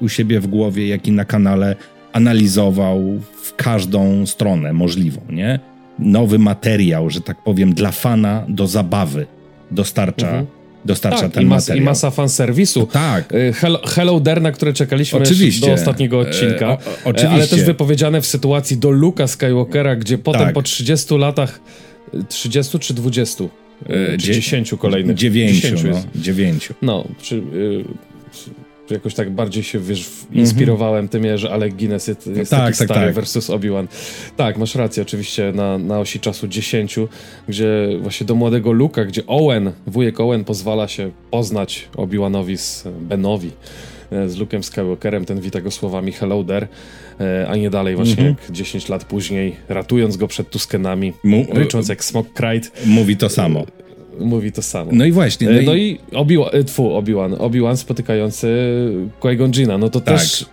u siebie w głowie, jak i na kanale analizował w każdą stronę możliwą, nie? Nowy materiał, że tak powiem, dla fana do zabawy dostarcza mhm dostarcza tak, ten i mas, materiał. I masa fanserwisu. Tak. Y, Hello, Hello There, na które czekaliśmy Oczywiście. do ostatniego odcinka. E, o, oczywiście. Ale też wypowiedziane w sytuacji do Luka Skywalkera, gdzie potem tak. po 30 latach, 30 czy 20? E, czy 10 kolejnych? 9, 10 no, 9. No, przy, y, jakoś tak bardziej się, wiesz, inspirowałem mm -hmm. tym, że Alec Guinness jest, jest tak, taki tak, stary tak. versus Obi-Wan. Tak, masz rację, oczywiście na, na osi czasu 10, gdzie właśnie do młodego Luka, gdzie Owen, wujek Owen pozwala się poznać Obi-Wanowi z Benowi, e, z Luke'em Skywalkerem, ten wita go słowami hello there, e, a nie dalej właśnie mm -hmm. jak 10 lat później, ratując go przed Tuskenami, Mu rycząc jak Smok Cried. Mówi to samo mówi to samo. No i właśnie. No, no i, i Obi-Wan, e, tfu, Obi-Wan, Obi-Wan spotykający Qui-Gon Jina, no to tak. też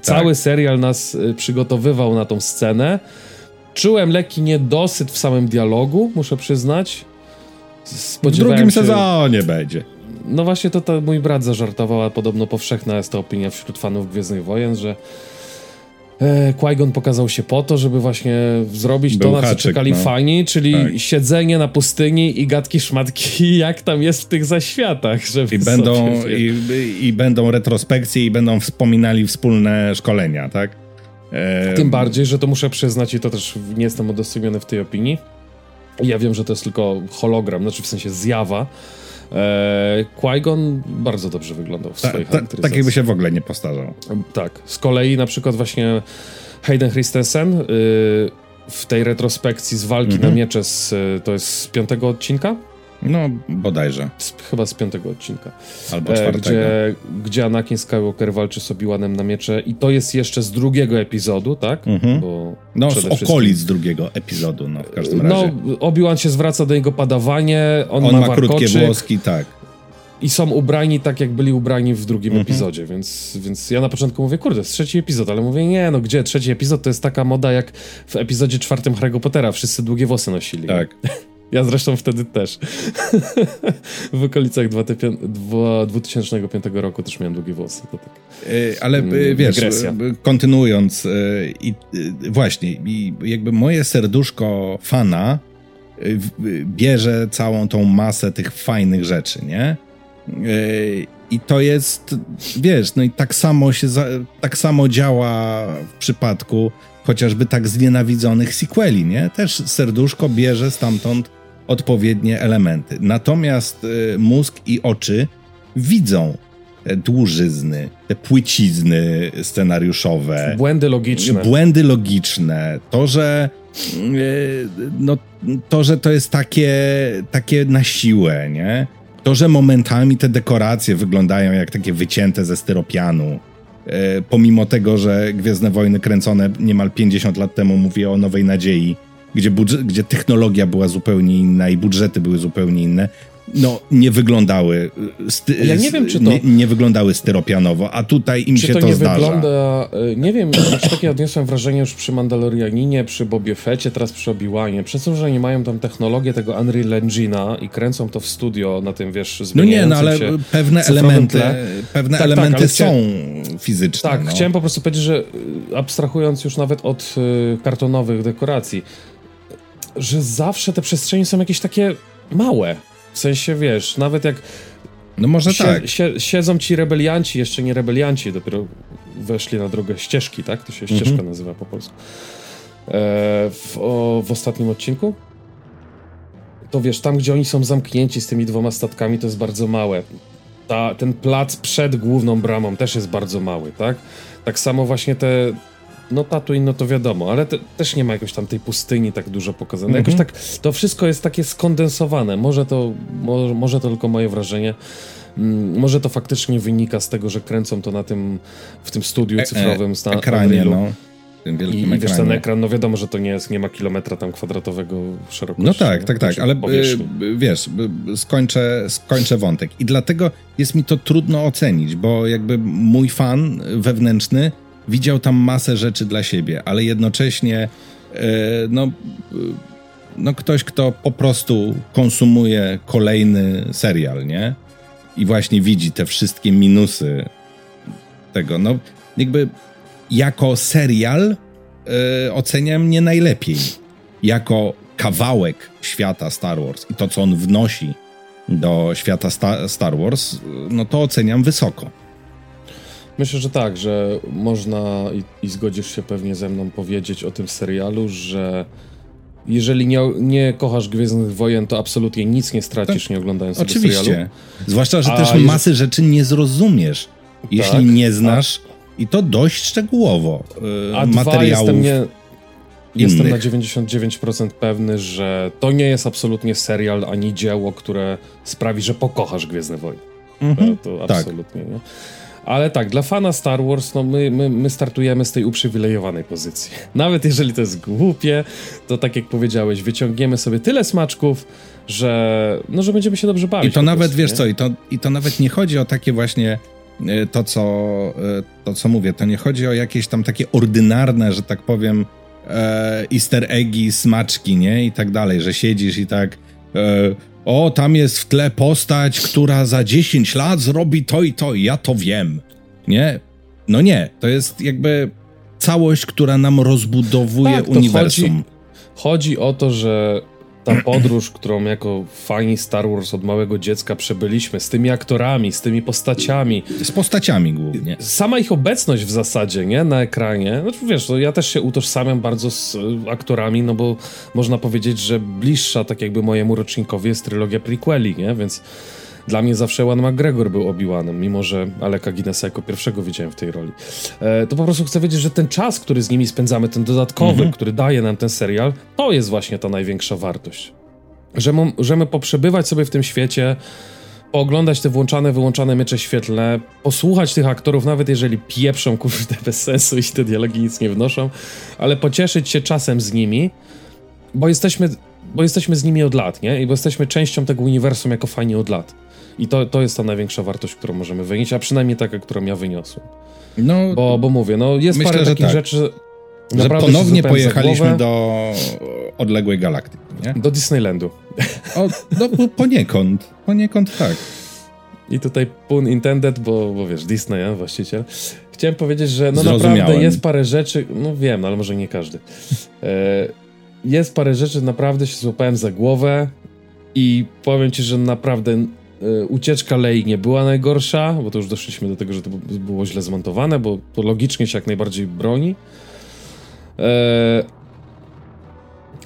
cały tak. serial nas e, przygotowywał na tą scenę. Czułem lekki niedosyt w samym dialogu, muszę przyznać. w drugim się... sezonie będzie. No właśnie to, to mój brat zażartował, a podobno powszechna jest ta opinia wśród fanów Gwiezdnych Wojen, że e, Qui-Gon pokazał się po to, żeby właśnie zrobić Był to, na co czekali no. fani, czyli tak. siedzenie na pustyni i gadki szmatki, jak tam jest w tych zaświatach. Żeby I, będą, i, I będą retrospekcje i będą wspominali wspólne szkolenia, tak? E... Tym bardziej, że to muszę przyznać i to też nie jestem udostępniony w tej opinii. Ja wiem, że to jest tylko hologram, znaczy w sensie zjawa, E, Qui-Gon bardzo dobrze wyglądał w ta, swoich ta, Tak jakby się w ogóle nie postarzał. Tak. Z kolei na przykład właśnie Hayden Christensen y, w tej retrospekcji z walki mm -hmm. na miecze z, to jest z piątego odcinka? No, bodajże. Z, chyba z piątego odcinka. Albo e, czwartego. Gdzie, gdzie Anakin Skywalker walczy z Obi-Wanem na miecze i to jest jeszcze z drugiego epizodu, tak? Mhm. No, z okolic drugiego epizodu, no w każdym razie. No, Obi-Wan się zwraca do niego padawanie, on, on ma, ma krótkie włoski, tak. I są ubrani tak, jak byli ubrani w drugim mhm. epizodzie, więc, więc ja na początku mówię, kurde, jest trzeci epizod, ale mówię, nie, no gdzie, trzeci epizod to jest taka moda jak w epizodzie czwartym Harry'ego Pottera, wszyscy długie włosy nosili. Tak. Ja zresztą wtedy też. w okolicach 2005 roku też miałem długie włosy. To tak. E, ale mm, wiesz, Dygresja. kontynuując, i właśnie, i jakby moje serduszko fana bierze całą tą masę tych fajnych rzeczy, nie? I to jest, wiesz, no i tak samo się, tak samo działa w przypadku chociażby tak znienawidzonych sequeli, nie? Też serduszko bierze stamtąd odpowiednie elementy. Natomiast y, mózg i oczy widzą te dłużyzny, te płycizny scenariuszowe. Błędy logiczne. Błędy logiczne. To, że y, no, to, że to jest takie, takie na siłę, nie? To, że momentami te dekoracje wyglądają jak takie wycięte ze styropianu. Y, pomimo tego, że Gwiezdne Wojny kręcone niemal 50 lat temu, mówię o Nowej Nadziei, gdzie, budżet, gdzie technologia była zupełnie inna i budżety były zupełnie inne, no nie wyglądały sty- ja nie wiem, czy to... Nie, nie, wyglądały styropianowo, a tutaj im się to, to nie zdarza. wygląda... E, nie wiem, czy takie odniosłem wrażenie już przy Mandalorianinie, przy Bobie Fecie, teraz przy Obi-Wanie. Przez to, że nie mają tam technologię tego Unreal Engine'a i kręcą to w studio na tym, wiesz, No nie, no ale pewne elementy, pewne tak, tak elementy tak, są fizyczne. Tak, no. chciałem po prostu powiedzieć, że e, abstrahując już nawet od y, kartonowych dekoracji, że zawsze te przestrzenie są jakieś takie małe. W sensie, wiesz, nawet jak no może sie, tak. Sie, siedzą ci rebelianci, jeszcze nie rebelianci, dopiero weszli na drogę ścieżki, tak? To się mhm. ścieżka nazywa po polsku. E, w, o, w ostatnim odcinku? To wiesz, tam gdzie oni są zamknięci z tymi dwoma statkami, to jest bardzo małe. Ta, ten plac przed główną bramą też jest bardzo mały, tak? Tak samo właśnie te, no Tatooine, no to wiadomo, ale te, też nie ma jakoś tam tej pustyni tak dużo pokazane. Mm -hmm. Jakoś tak, to wszystko jest takie skondensowane. Może to, może, może to tylko moje wrażenie, Mm, może to faktycznie wynika z tego, że kręcą to na tym, w tym studiu cyfrowym. E, e, ekranie, no. Tym wielkim I, i wiesz, ten ekran, no wiadomo, że to nie jest, nie ma kilometra tam kwadratowego szerokości. No tak, tak, tak, ale y, wiesz, skończę, skończę wątek. I dlatego jest mi to trudno ocenić, bo jakby mój fan wewnętrzny widział tam masę rzeczy dla siebie, ale jednocześnie e, no, e, no ktoś, kto po prostu konsumuje kolejny serial, nie? I właśnie widzi te wszystkie minusy tego, no jakby jako serial e, oceniam nie najlepiej. Jako kawałek świata Star Wars i to, co on wnosi do świata Sta Star Wars, no to oceniam wysoko. Myślę, że tak, że można i, i, zgodzisz się pewnie ze mną powiedzieć o tym serialu, że jeżeli nie, nie kochasz Gwiezdnych Wojen, to absolutnie nic nie stracisz, tak. nie oglądając Oczywiście. tego serialu. Zwłaszcza, że A też jeżeli... masy rzeczy nie zrozumiesz, jeśli tak, nie znasz a... i to dość szczegółowo yy, A materiałów. Dwa, jestem, nie, jestem na 99% pewny, że to nie jest absolutnie serial ani dzieło, które sprawi, że pokochasz Gwiezdne Wojny. Mhm. To, to tak. absolutnie tak. nie. Ale tak, dla fana Star Wars, no my, my, my startujemy z tej uprzywilejowanej pozycji. Nawet jeżeli to jest głupie, to tak jak powiedziałeś, wyciągniemy sobie tyle smaczków, że, no, że będziemy się dobrze bawić. I to nawet, prostu, wiesz nie? co, i to, i to nawet nie chodzi o takie właśnie e, to co, e, to, co mówię, to nie chodzi o jakieś tam takie ordynarne, że tak powiem, e, easter eggi, smaczki, nie? I tak dalej, że siedzisz i tak o, tam jest w tle postać, która za 10 lat zrobi to i to, ja to wiem. Nie? No nie, to jest jakby całość, która nam rozbudowuje tak, uniwersum. Chodzi, chodzi o to, że ta podróż, którą jako fani Star Wars od małego dziecka przebyliśmy, z tymi aktorami, z tymi postaciami. Z postaciami głównie. Sama ich obecność w zasadzie, nie? Na ekranie. Znaczy, wiesz, no, ja też się utożsamiam bardzo z e, aktorami, no bo można powiedzieć, że bliższa tak jakby mojemu rocznikowi jest trylogia prequeli, nie? Więc dla mnie zawsze Ewan McGregor był Obi-Wanem, mimo że Aleka Guinnessa jako pierwszego widziałem w tej roli. E, to po prostu chcę wiedzieć, że ten czas, który z nimi spędzamy, ten dodatkowy, mhm. który daje nam ten serial, to jest właśnie ta największa wartość. Że, że my poprzebywać sobie w tym świecie, pooglądać te włączane, wyłączane miecze świetlne, posłuchać tych aktorów, nawet jeżeli pieprzą, kurde, bez sensu i te dialogi nic nie wnoszą, ale pocieszyć się czasem z nimi, bo jesteśmy, bo jesteśmy z nimi od lat, nie? I bo jesteśmy częścią tego uniwersum jako fani od lat. I to, to jest ta największa wartość, którą możemy wynieść, a przynajmniej taka, którą ja wyniosłem. No, bo, bo mówię, no jest myślę, parę takich tak. rzeczy. Że ponownie pojechaliśmy do odległej galaktyki, nie? Do Disneylandu. O, no poniekąd, poniekąd tak. I tutaj pun intended, bo, bo wiesz, Disney, ja, właściciel. Chciałem powiedzieć, że no naprawdę jest parę rzeczy, no wiem, no ale może nie każdy. E, jest parę rzeczy, naprawdę się złapałem za głowę i powiem ci, że naprawdę E, ucieczka Lei nie była najgorsza, bo to już doszliśmy do tego, że to było źle zmontowane, bo to logicznie się jak najbardziej broni. E,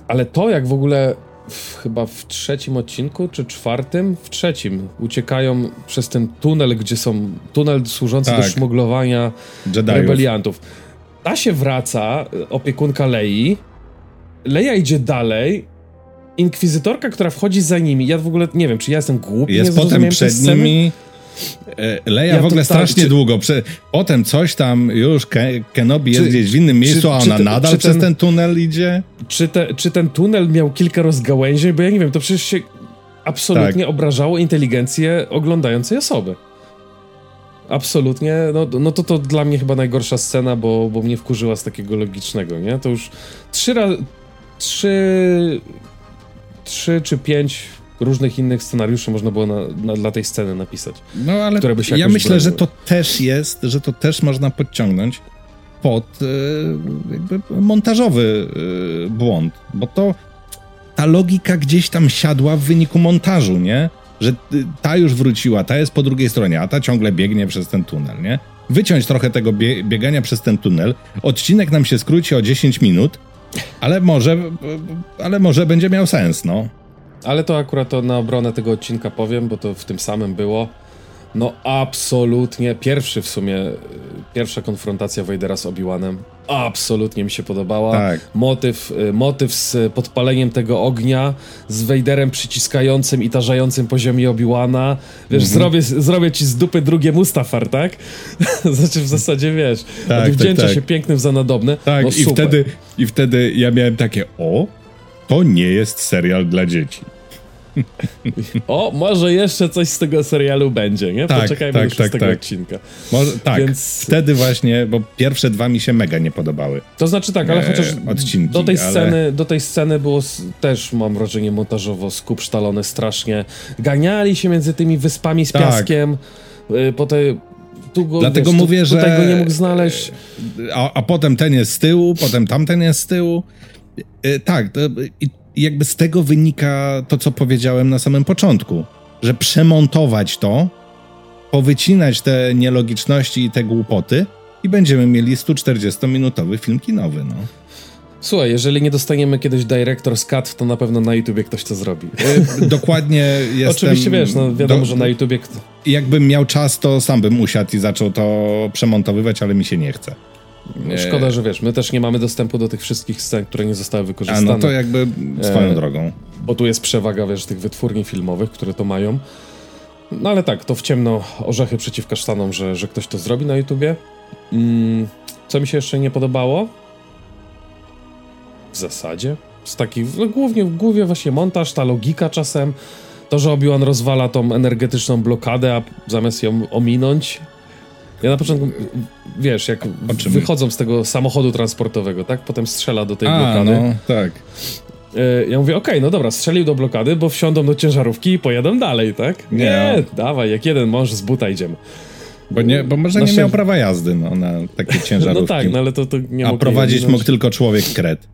ale to, jak w ogóle w, chyba w trzecim odcinku, czy czwartym? W trzecim uciekają przez ten tunel, gdzie są. tunel służący tak. do szmuglowania Jediów. rebeliantów. Ta się wraca, opiekunka Lei. Leia idzie dalej inkwizytorka, która wchodzi za nimi, ja w ogóle nie wiem, czy ja jestem głupi, Jest potem przed nimi... E, Leja ja w ogóle strasznie czy... długo. Prze... Potem coś tam już Kenobi jest czy, gdzieś w innym miejscu, czy, a ona ten, nadal przez ten, ten, tunel idzie. Czy, te, czy ten tunel miał kilka rozgałęzień? Bo ja nie wiem, to przecież się absolutnie tak. obrażało inteligencję oglądającej osoby. Absolutnie. No, no to to dla mnie chyba najgorsza scena, bo, bo mnie wkurzyła z takiego logicznego, nie? To już trzy razy... Trzy trzy czy pięć różnych innych scenariuszy można było na, na, dla tej sceny napisać. No ale ja myślę, broniły. że to też jest, że to też można podciągnąć pod e, jakby montażowy e, błąd, bo to ta logika gdzieś tam siadła w wyniku montażu, nie? Że ta już wróciła, ta jest po drugiej stronie, a ta ciągle biegnie przez ten tunel, nie? Wyciąć trochę tego bie biegania przez ten tunel, odcinek nam się skróci o 10 minut, ale może, ale może będzie miał sens, no. Ale to akurat to na obronę tego odcinka powiem, bo to w tym samym było. No absolutnie, pierwszy w sumie, pierwsza konfrontacja Vadera z Obi-Wanem, absolutnie mi się podobała. Tak. Motyw, y, motyw z podpaleniem tego ognia, z Wejderem przyciskającym i tarzającym poziomie Obi-Wana. Wiesz, Mhm. zrobię, zrobię ci z dupy drugie Mustafar, tak? znaczy w zasadzie, wiesz, Tak, odwdzięcza tak, tak. się pięknym za nadobne. Tak, no, i, wtedy, i wtedy ja miałem takie, o, to nie jest serial dla dzieci. O, może jeszcze coś z tego serialu będzie, nie? Tak, Poczekajmy tak, do szóstego tak, tak. odcinka. Może, tak, Więc- wtedy właśnie, bo pierwsze dwa mi się mega nie podobały. To znaczy tak, ale e, chociaż odcinki, do tej ale- sceny, do tej sceny było też, mam wrażenie, montażowo skup sztalony strasznie. Ganiali się między tymi wyspami z Tak. piaskiem, y, po tej... Tu go, Dlatego wiesz, tu- mówię, że- Tutaj go nie mógł znaleźć. A, a potem ten jest z tyłu, potem tamten jest z tyłu. E, tak, to, i i jakby z tego wynika to, co powiedziałem na samym początku, że przemontować to, powycinać te nielogiczności i te głupoty i będziemy mieli 140-minutowy film kinowy, no. Słuchaj, jeżeli nie dostaniemy kiedyś Director's Cut, to na pewno na YouTubie ktoś to zrobi. E, Dokładnie jestem... Oczywiście, wiesz, no wiadomo, do- że na YouTubie... Jakbym miał czas, to sam bym usiadł i zaczął to przemontowywać, ale mi się nie chce. No, szkoda, że wiesz, my też nie mamy dostępu do tych wszystkich scen, które nie zostały A wykorzystane. no to jakby swoją E, drogą. Bo tu jest przewaga, wiesz, tych wytwórni filmowych, które to mają. No ale tak, to w ciemno orzechy przeciw kasztanom, że, że ktoś to zrobi na YouTubie. Mm, co mi się jeszcze nie podobało? W zasadzie? Z takich, no głównie, głównie właśnie montaż, ta logika czasem. To, że Obi-Wan rozwala tą energetyczną blokadę, a zamiast ją ominąć. Ja na początku, wiesz, jak wychodzą z tego samochodu transportowego, tak? Potem strzela do tej A, blokady. no, tak. E, Ja mówię, okej, no dobra, strzelił do blokady, bo wsiądą do ciężarówki i pojadą dalej, tak? Nie, Nie. dawaj, jak jeden mąż z buta idziemy. Bo, nie, bo może Nasze- nie miał prawa jazdy no, na takie ciężarówki. No tak, no ale to, to nie A prowadzić jej mógł tylko człowiek kret.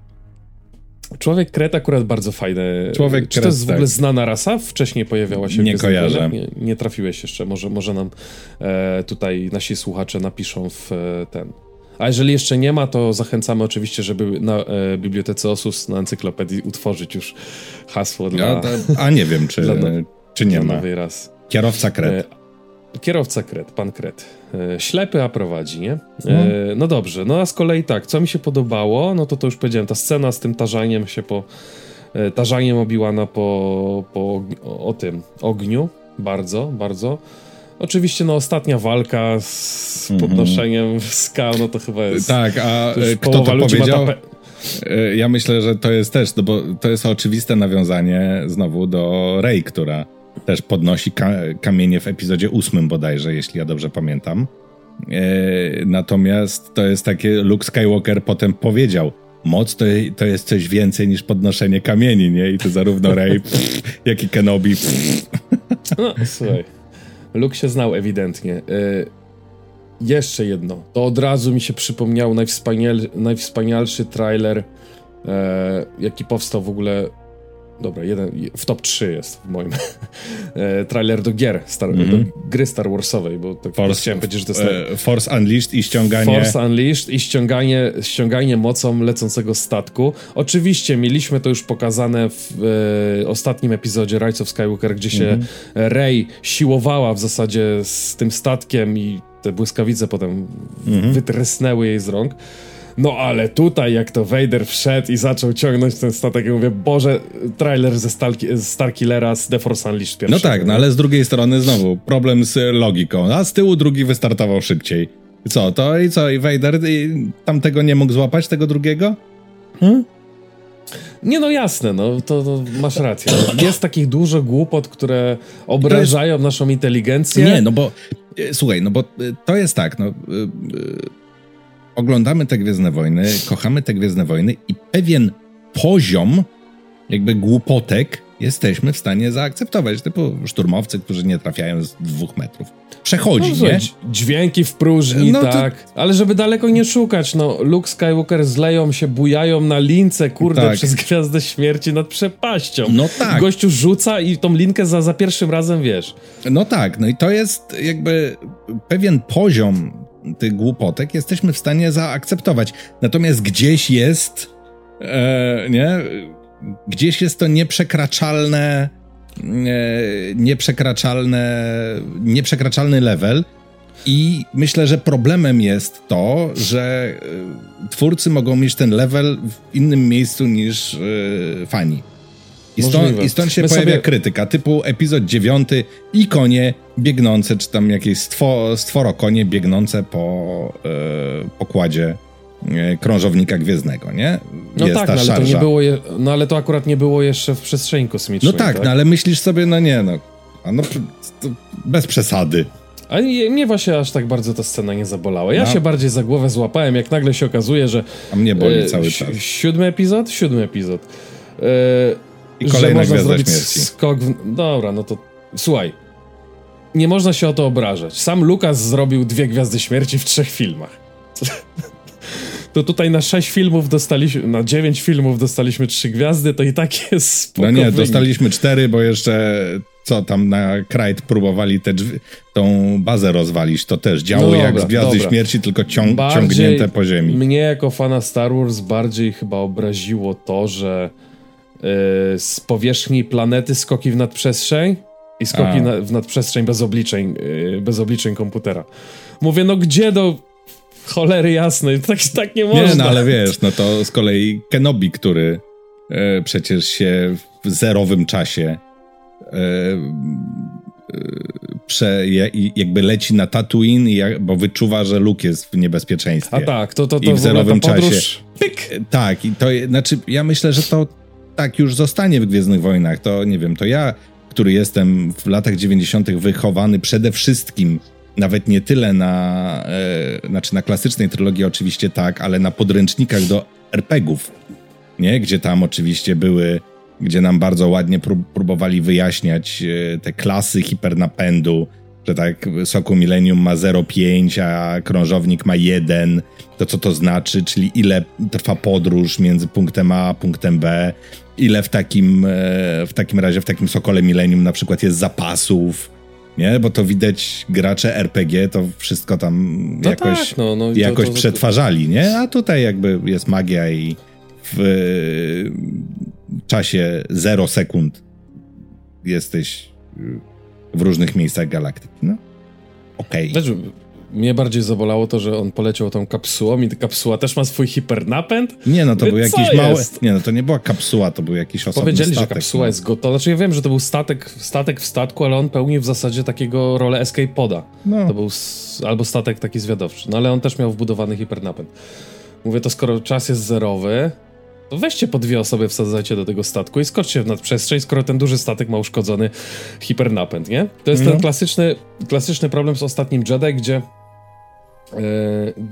Człowiek kret akurat bardzo fajny. Człowiek Czy to kret, jest w ogóle tak. znana rasa? Wcześniej pojawiała się Nie kojarzę. Nie, nie trafiłeś jeszcze, może, może nam e, tutaj nasi słuchacze napiszą w e, ten... A jeżeli jeszcze nie ma, to zachęcamy oczywiście, żeby na e, Bibliotece Osus, na encyklopedii utworzyć już hasło dla, Ja, to, a nie wiem, czy, Dla no- czy nie ma. rasy. Kierowca kret. Kierowca Kret, pan Kret. E, ślepy, a prowadzi, nie? E, No. no dobrze, no a z kolei tak, co mi się podobało, no to to już powiedziałem, ta scena z tym tarzaniem się po... E, tarzaniem Obiłana po, po o, o tym ogniu, bardzo, bardzo. Oczywiście, no ostatnia walka z Mhm. podnoszeniem skał, no to chyba jest... Tak, a e, kto to powiedział? E, Ja myślę, że to jest też, no bo to jest oczywiste nawiązanie znowu do Rey, która też podnosi ka kamienie w epizodzie ósmym bodajże, jeśli ja dobrze pamiętam. E, natomiast to jest takie, Luke Skywalker potem powiedział, moc to, to jest coś więcej niż podnoszenie kamieni, nie? I to zarówno Rey, pff, jak i Kenobi. Pff. No, słuchaj. Luke się znał ewidentnie. E, jeszcze jedno. To od razu mi się przypomniał najwspanial, najwspanialszy trailer, e, jaki powstał w ogóle. Dobra, jeden, w top 3 jest w moim. E, trailer do gier, star, Mhm. do gry Star Warsowej, bo tak Force, chciałem powiedzieć, że to jest e, Force Unleashed i ściąganie... Force Unleashed i ściąganie, ściąganie mocą lecącego statku. Oczywiście mieliśmy to już pokazane w e, ostatnim epizodzie Rise of Skywalker, gdzie się Rey siłowała w zasadzie z tym statkiem i te błyskawice potem wytrysnęły jej z rąk. No ale tutaj jak to Vader wszedł i zaczął ciągnąć ten statek, ja mówię, Boże, trailer ze, Starkillera z The Force Unleashed No pierwszego. tak, no ale z drugiej strony znowu problem z logiką. A z tyłu drugi wystartował szybciej. Co, to i co, i Vader i tamtego nie mógł złapać, tego drugiego? Nie no jasne, no to, to masz rację. No, Jest takich dużo głupot, które obrażają naszą inteligencję. Nie, no bo e, słuchaj, no bo e, to jest tak, no e, oglądamy te Gwiezdne Wojny, kochamy te Gwiezdne Wojny i pewien poziom jakby głupotek jesteśmy w stanie zaakceptować, typu szturmowcy, którzy nie trafiają z dwóch metrów. Przechodzi, No, nie? dź- Dźwięki w próżni, No to- tak. Ale żeby daleko nie szukać, no Luke Skywalker z Leją się bujają na lince, kurde, Tak. przez Gwiazdę Śmierci nad przepaścią. No tak. Gościu rzuca i tą linkę za, za pierwszym razem, wiesz. No tak, no i to jest jakby pewien poziom tych głupotek jesteśmy w stanie zaakceptować. Natomiast gdzieś jest, e, nie? Gdzieś jest to nieprzekraczalne, e, nieprzekraczalne, nieprzekraczalny level, I myślę, że problemem jest to, że y, twórcy mogą mieć ten level w innym miejscu niż y, fani. I stąd, I stąd, się My pojawia sobie... krytyka typu epizod dziewiąty i konie biegnące, czy tam jakieś stwo, stworo konie biegnące po y, pokładzie y, krążownika gwiezdnego, nie? No Jest tak, no, ale to nie było je, no ale to akurat nie było jeszcze w przestrzeni kosmicznej. No tak, tak? no ale myślisz sobie, no nie, no, no bez przesady. A mnie właśnie aż tak bardzo ta scena nie zabolała. Ja no. się bardziej za głowę złapałem, jak nagle się okazuje, że. A mnie boli e, cały czas. Siódmy epizod? Siódmy epizod. E, I że można zrobić śmierci. skok. W... Dobra, no to. Słuchaj. Nie można się o to obrażać. Sam Lukas zrobił dwie gwiazdy śmierci w trzech filmach. to tutaj na sześć filmów dostaliśmy, na dziewięć filmów dostaliśmy trzy gwiazdy, to i tak jest spoko No nie, wynik. dostaliśmy cztery, bo jeszcze co tam na Krajt próbowali te drzwi, tą bazę rozwalić, to też działo no dobra, jak z Gwiazdy dobra. Śmierci, tylko ciąg, ciągnięte po ziemi. Mnie jako fana Star Wars bardziej chyba obraziło to, że z powierzchni planety skoki w nadprzestrzeń i skoki na, w nadprzestrzeń bez obliczeń, yy, bez obliczeń komputera. Mówię, no gdzie do cholery jasnej, tak, tak nie można. Nie, no ale wiesz, no to z kolei Kenobi, który e, przecież się w zerowym czasie E, e, prze, jakby leci na Tatooine, bo wyczuwa, że Luke jest w niebezpieczeństwie. A tak, to, to, to I w zerowym czasie. Pyk. Tak, i to znaczy, ja myślę, że to tak już zostanie w Gwiezdnych Wojnach. To nie wiem, to ja, który jestem w latach 90. wychowany przede wszystkim nawet nie tyle na, e, znaczy na klasycznej trylogii oczywiście tak, ale na podręcznikach do RPGów, nie? Gdzie tam oczywiście były gdzie nam bardzo ładnie próbowali wyjaśniać e, te klasy hipernapędu, że tak Soku Millennium ma 0,5, a krążownik ma 1, to co to znaczy, czyli ile trwa podróż między punktem A a punktem B, ile w takim, e, w takim razie w takim Sokole Millennium na przykład jest zapasów, nie? Bo to widać gracze RPG to wszystko tam no jakoś, tak, no, no, jakoś to, to, przetwarzali, nie? A tutaj jakby jest magia i w czasie 0 sekund jesteś w różnych miejscach galaktyki. No, okej. Okay. Mnie bardziej zabolało to, że on poleciał tą kapsułą i ta kapsuła też ma swój hipernapęd. Nie, no to był jakiś mały. Nie, no to nie była kapsuła, to był jakiś osobny Powiedzieli, statek. że kapsuła no. jest gotowa. Znaczy ja wiem, że to był statek, statek w statku, ale on pełnił w zasadzie takiego rolę escape poda. No. To był albo statek taki zwiadowczy. No ale on też miał wbudowany hipernapęd. Mówię to, skoro czas jest zerowy, to weźcie po dwie osoby, wsadzajcie do tego statku i skoczcie w nadprzestrzeń, skoro ten duży statek ma uszkodzony hipernapęd, nie? To jest no. ten klasyczny, klasyczny problem z ostatnim Jedi, gdzie, yy,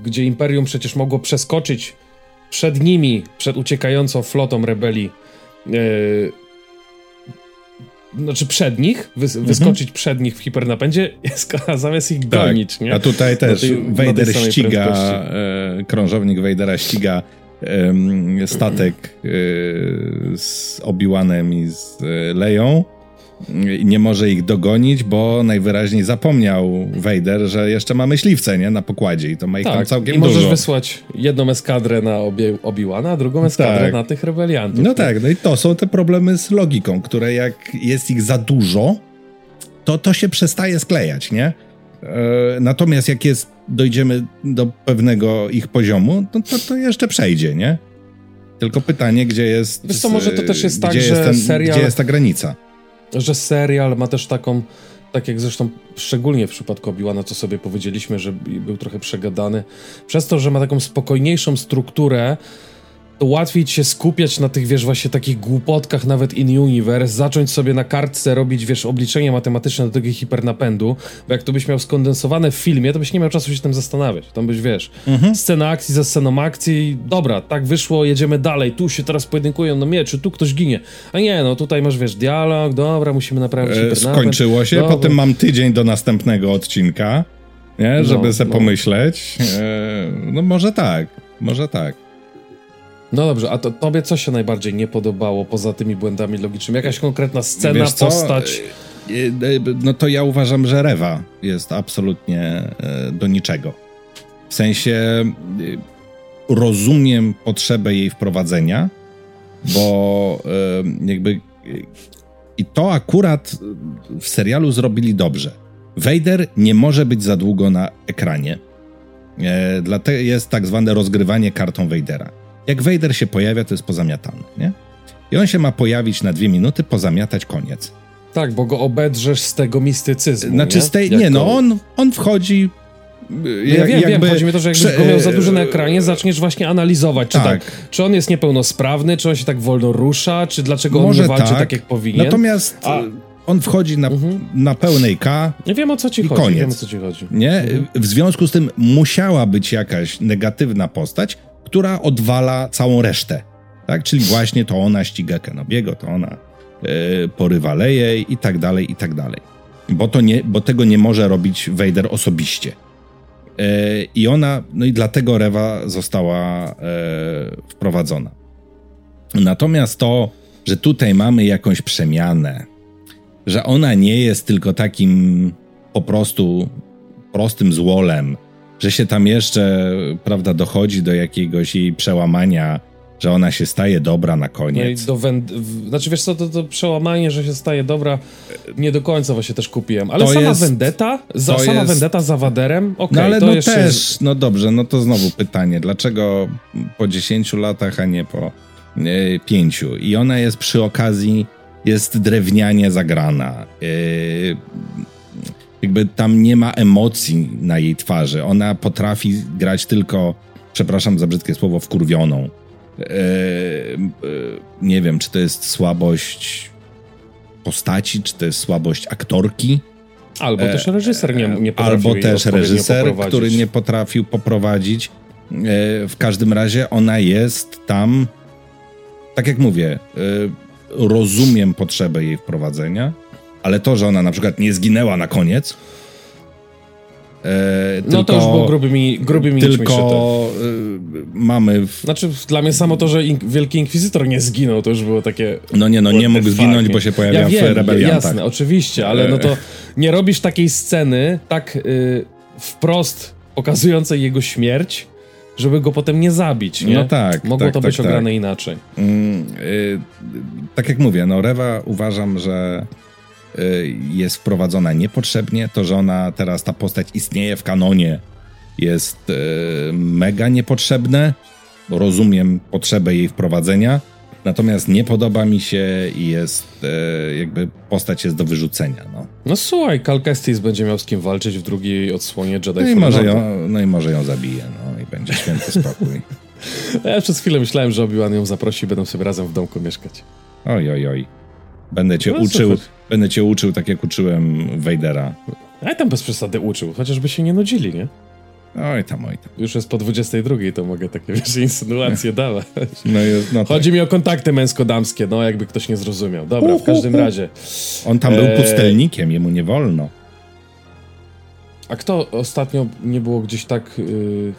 gdzie Imperium przecież mogło przeskoczyć przed nimi, przed uciekającą flotą rebelii, yy, znaczy przed nich, wys mhm. wyskoczyć przed nich w hipernapędzie, a zamiast ich tak. gonić, nie? A tutaj też Vader ściga, e, krążownik Vadera ściga statek e, z Obi-Wanem i z e, Leją nie może ich dogonić, bo najwyraźniej zapomniał Vader, że jeszcze ma myśliwce, nie? Na pokładzie i to ma ich tak, tam całkiem i dużo. możesz wysłać jedną eskadrę na Obi-Wana, a drugą eskadrę tak. na tych rebeliantów. No tak, no i to są te problemy z logiką, które jak jest ich za dużo, to to się przestaje sklejać, nie? E, natomiast jak jest, dojdziemy do pewnego ich poziomu, no to, to jeszcze przejdzie, nie? Tylko pytanie, gdzie jest. Wiesz co, może to też jest tak, że ten, serial. Gdzie jest ta granica? Że serial ma też taką. Tak jak zresztą szczególnie w przypadku Obiłana, co sobie powiedzieliśmy, że był trochę przegadany, przez to, że ma taką spokojniejszą strukturę, to łatwiej ci się skupiać na tych, wiesz, właśnie takich głupotkach, nawet in-universe, zacząć sobie na kartce robić, wiesz, obliczenia matematyczne do tego hipernapędu, bo jak to byś miał skondensowane w filmie, to byś nie miał czasu się tym zastanawiać. Tam byś, wiesz, mhm. scena akcji za sceną akcji, dobra, tak wyszło, jedziemy dalej, tu się teraz pojedynkują na mieczy, tu ktoś ginie. A nie, no tutaj masz, wiesz, dialog, dobra, musimy naprawić e, Skończyło się, dobra. potem mam tydzień do następnego odcinka, nie, żeby no, sobie no. pomyśleć. E, no może tak, może tak. No dobrze, a to, tobie co się najbardziej nie podobało poza tymi błędami logicznymi? Jakaś konkretna scena, postać? E, e, no to ja uważam, że Rewa jest absolutnie e, do niczego. W sensie rozumiem potrzebę jej wprowadzenia, bo jakby i to akurat w serialu zrobili dobrze. Vader nie może być za długo na ekranie. Dlatego jest tak zwane rozgrywanie kartą Vadera. Jak Vader się pojawia, to jest pozamiatany, nie? I on się ma pojawić na dwie minuty, pozamiatać koniec. Tak, bo go obedrzesz z tego mistycyzmu. Znaczy, nie, z tej, nie no, on, on wchodzi. No ja wiem, jakby, wiem, chodzi mi o to, że jakbyś go miał za dużo na ekranie, zaczniesz właśnie analizować, czy, tak. tak. czy on jest niepełnosprawny, czy on się tak wolno rusza, czy dlaczego Może on nie walczy tak, tak jak powinien. Natomiast A... on wchodzi na, mhm. na pełnej K. Nie wiem o co ci chodzi. Koniec. Wiem, o co ci chodzi. Nie? Mhm. W związku z tym musiała być jakaś negatywna postać, która odwala całą resztę. Tak? Czyli właśnie to ona ściga Kenobiego, to ona yy, porywa Leję i tak dalej, i tak dalej. Bo, to nie, bo tego nie może robić Vader osobiście. Yy, I ona, no i dlatego Rewa została yy, wprowadzona. Natomiast to, że tutaj mamy jakąś przemianę, że ona nie jest tylko takim po prostu prostym złolem, że się tam jeszcze, prawda, dochodzi do jakiegoś jej przełamania, że ona się staje dobra na koniec. No i do w... Znaczy, wiesz co, to, to przełamanie, że się staje dobra, nie do końca właśnie też kupiłem. Ale to sama jest, Vendetta, za, sama jest... Vendetta za Waderem, okay, No ale to no jeszcze... też, no dobrze, no to znowu pytanie, dlaczego po 10 latach, a nie po nie, 5? I ona jest przy okazji, jest drewnianie zagrana. Yy, jakby tam nie ma emocji na jej twarzy. Ona potrafi grać tylko, przepraszam za brzydkie słowo, wkurwioną. Eee, nie wiem, czy to jest słabość postaci, czy to jest słabość aktorki. Albo też reżyser nie, nie potrafił Albo też reżyser, który nie potrafił poprowadzić. W każdym razie ona jest tam, tak jak mówię, rozumiem potrzebę jej wprowadzenia, ale to, że ona na przykład nie zginęła na koniec, E, no tylko, to już było grubymi, grubymi Tylko e, mamy... W... Znaczy dla mnie samo to, że in Wielki Inkwizytor nie zginął, to już było takie... No nie, no nie mógł zginąć, bo się pojawia ja wiem, w rebeliantach. Jasne, oczywiście, ale no to nie robisz takiej sceny tak y, wprost pokazującej jego śmierć, żeby go potem nie zabić, nie? No tak. Mogło tak, to tak, być tak. ograne inaczej. Mm, y, tak jak mówię, no Rewa uważam, że Y, jest wprowadzona niepotrzebnie. To, że ona teraz, ta postać istnieje w kanonie, jest y, mega niepotrzebne. Rozumiem potrzebę jej wprowadzenia. Natomiast nie podoba mi się i jest y, jakby postać jest do wyrzucenia. No, no słuchaj, Cal Kestis będzie miał z kim walczyć w drugiej odsłonie Jedi no i, może ją, no i może ją zabije, no i będzie święty spokój. ja przez chwilę myślałem, że Obi-Wan ją zaprosi i będą sobie razem w domku mieszkać. Oj, oj, oj. Będę cię no, uczył, będę cię uczył tak jak uczyłem Vadera. A tam bez przesady uczył, chociażby się nie nudzili, nie? Oj tam, oj tam. Już jest po 22, to mogę takie, wiesz, insynuacje dawać. No jest, no Chodzi tak. mi o kontakty męsko-damskie, no jakby ktoś nie zrozumiał. Dobra, w każdym razie. On tam był e, pustelnikiem, jemu nie wolno. A kto ostatnio nie było gdzieś tak yy,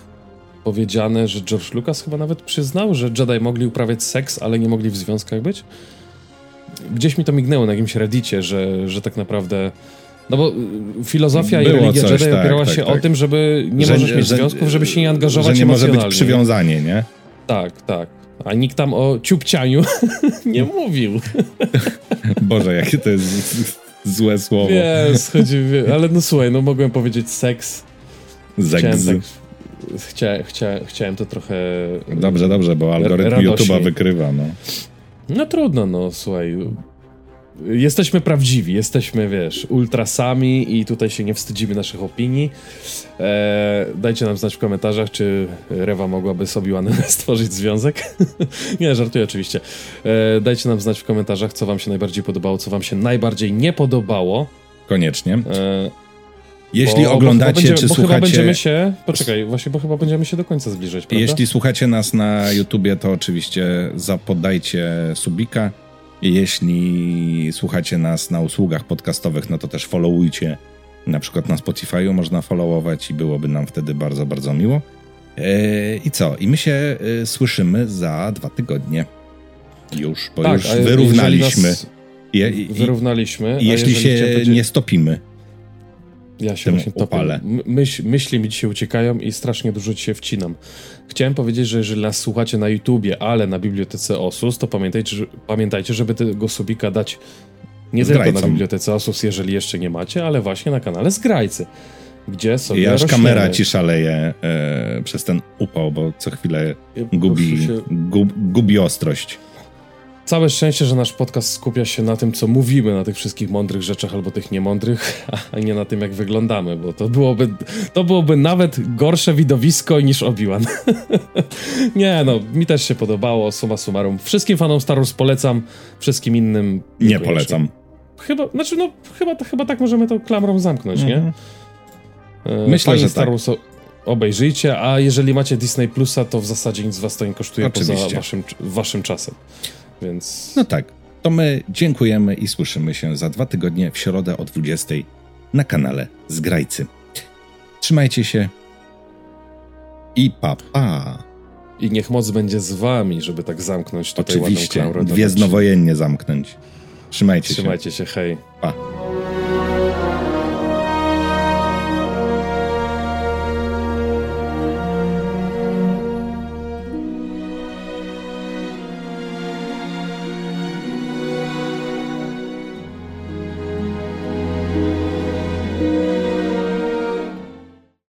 powiedziane, że George Lucas chyba nawet przyznał, że Jedi mogli uprawiać seks, ale nie mogli w związkach być? Gdzieś mi to mignęło na jakimś reddicie, że, że tak naprawdę... No bo y, filozofia Było i religia coś, Jedi tak, opierała tak, się tak. o tym, żeby nie że, możesz mieć że, związków, żeby się nie angażować Że nie może być przywiązanie, nie? Tak, tak. A nikt tam o ciupcianiu nie mówił. Boże, jakie to jest złe słowo. Wiesz, chodzi, ale no słuchaj, no mogłem powiedzieć seks. Chciałem, tak, chcia, chcia, chciałem to trochę... Dobrze, dobrze, bo algorytm YouTube'a wykrywa, no. No trudno, no słuchaj. Jesteśmy prawdziwi, jesteśmy, wiesz, ultrasami i tutaj się nie wstydzimy naszych opinii. Eee, dajcie nam znać w komentarzach, czy Rewa mogłaby sobie stworzyć związek. nie, żartuję oczywiście. Eee, dajcie nam znać w komentarzach, co wam się najbardziej podobało, co wam się najbardziej nie podobało. Koniecznie. Eee, jeśli bo, oglądacie bo będziemy, czy bo słuchacie... Chyba będziemy się... Poczekaj, właśnie, bo chyba będziemy się do końca zbliżać, prawda? Jeśli słuchacie nas na YouTubie, to oczywiście zapodajcie subika. Jeśli słuchacie nas na usługach podcastowych, no to też followujcie. Na przykład na Spotify'u można followować i byłoby nam wtedy bardzo, bardzo miło. Eee, I co? I my się e, słyszymy za dwa tygodnie. Już, bo tak, już wyrównaliśmy. Je, wyrównaliśmy. jeśli się nie stopimy. Ja się właśnie topię. Myśl, myśli mi dzisiaj uciekają i strasznie dużo ci się wcinam. Chciałem powiedzieć, że jeżeli nas słuchacie na YouTubie, ale na bibliotece Osus, to pamiętajcie, że, pamiętajcie żeby tego subika dać Nie Zgrajcą. tylko na Bibliotece Asus, jeżeli jeszcze nie macie, ale właśnie na kanale Zgrajcy, gdzie sobie I aż rośniemy. kamera ci szaleje e, przez ten upał, bo co chwilę gubi, się- gub, gubi ostrość. Całe szczęście, że nasz podcast skupia się na tym, co mówimy, na tych wszystkich mądrych rzeczach albo tych niemądrych, a nie na tym, jak wyglądamy, bo to byłoby, to byłoby nawet gorsze widowisko niż Obi-Wan. nie, no, mi też się podobało, summa summarum. Wszystkim fanom Star Wars polecam, wszystkim innym Nie polecam. Chyba, znaczy, no, chyba, chyba tak możemy to klamrą zamknąć, nie? Mhm. E, Myślę, że Star tak. Wars o- obejrzyjcie, a jeżeli macie Disney Plusa, to w zasadzie nic was to nie kosztuje poza Oczywiście. waszym, waszym czasem. Więc... No tak, to my dziękujemy i słyszymy się za dwa tygodnie w środę o 20 na kanale Zgrajcy. Trzymajcie się i pa pa. I niech moc będzie z wami, żeby tak zamknąć tutaj Oczywiście, ładną klamrę. dwie dodać. znowojennie zamknąć. Trzymajcie się. Trzymajcie się, hej. Pa.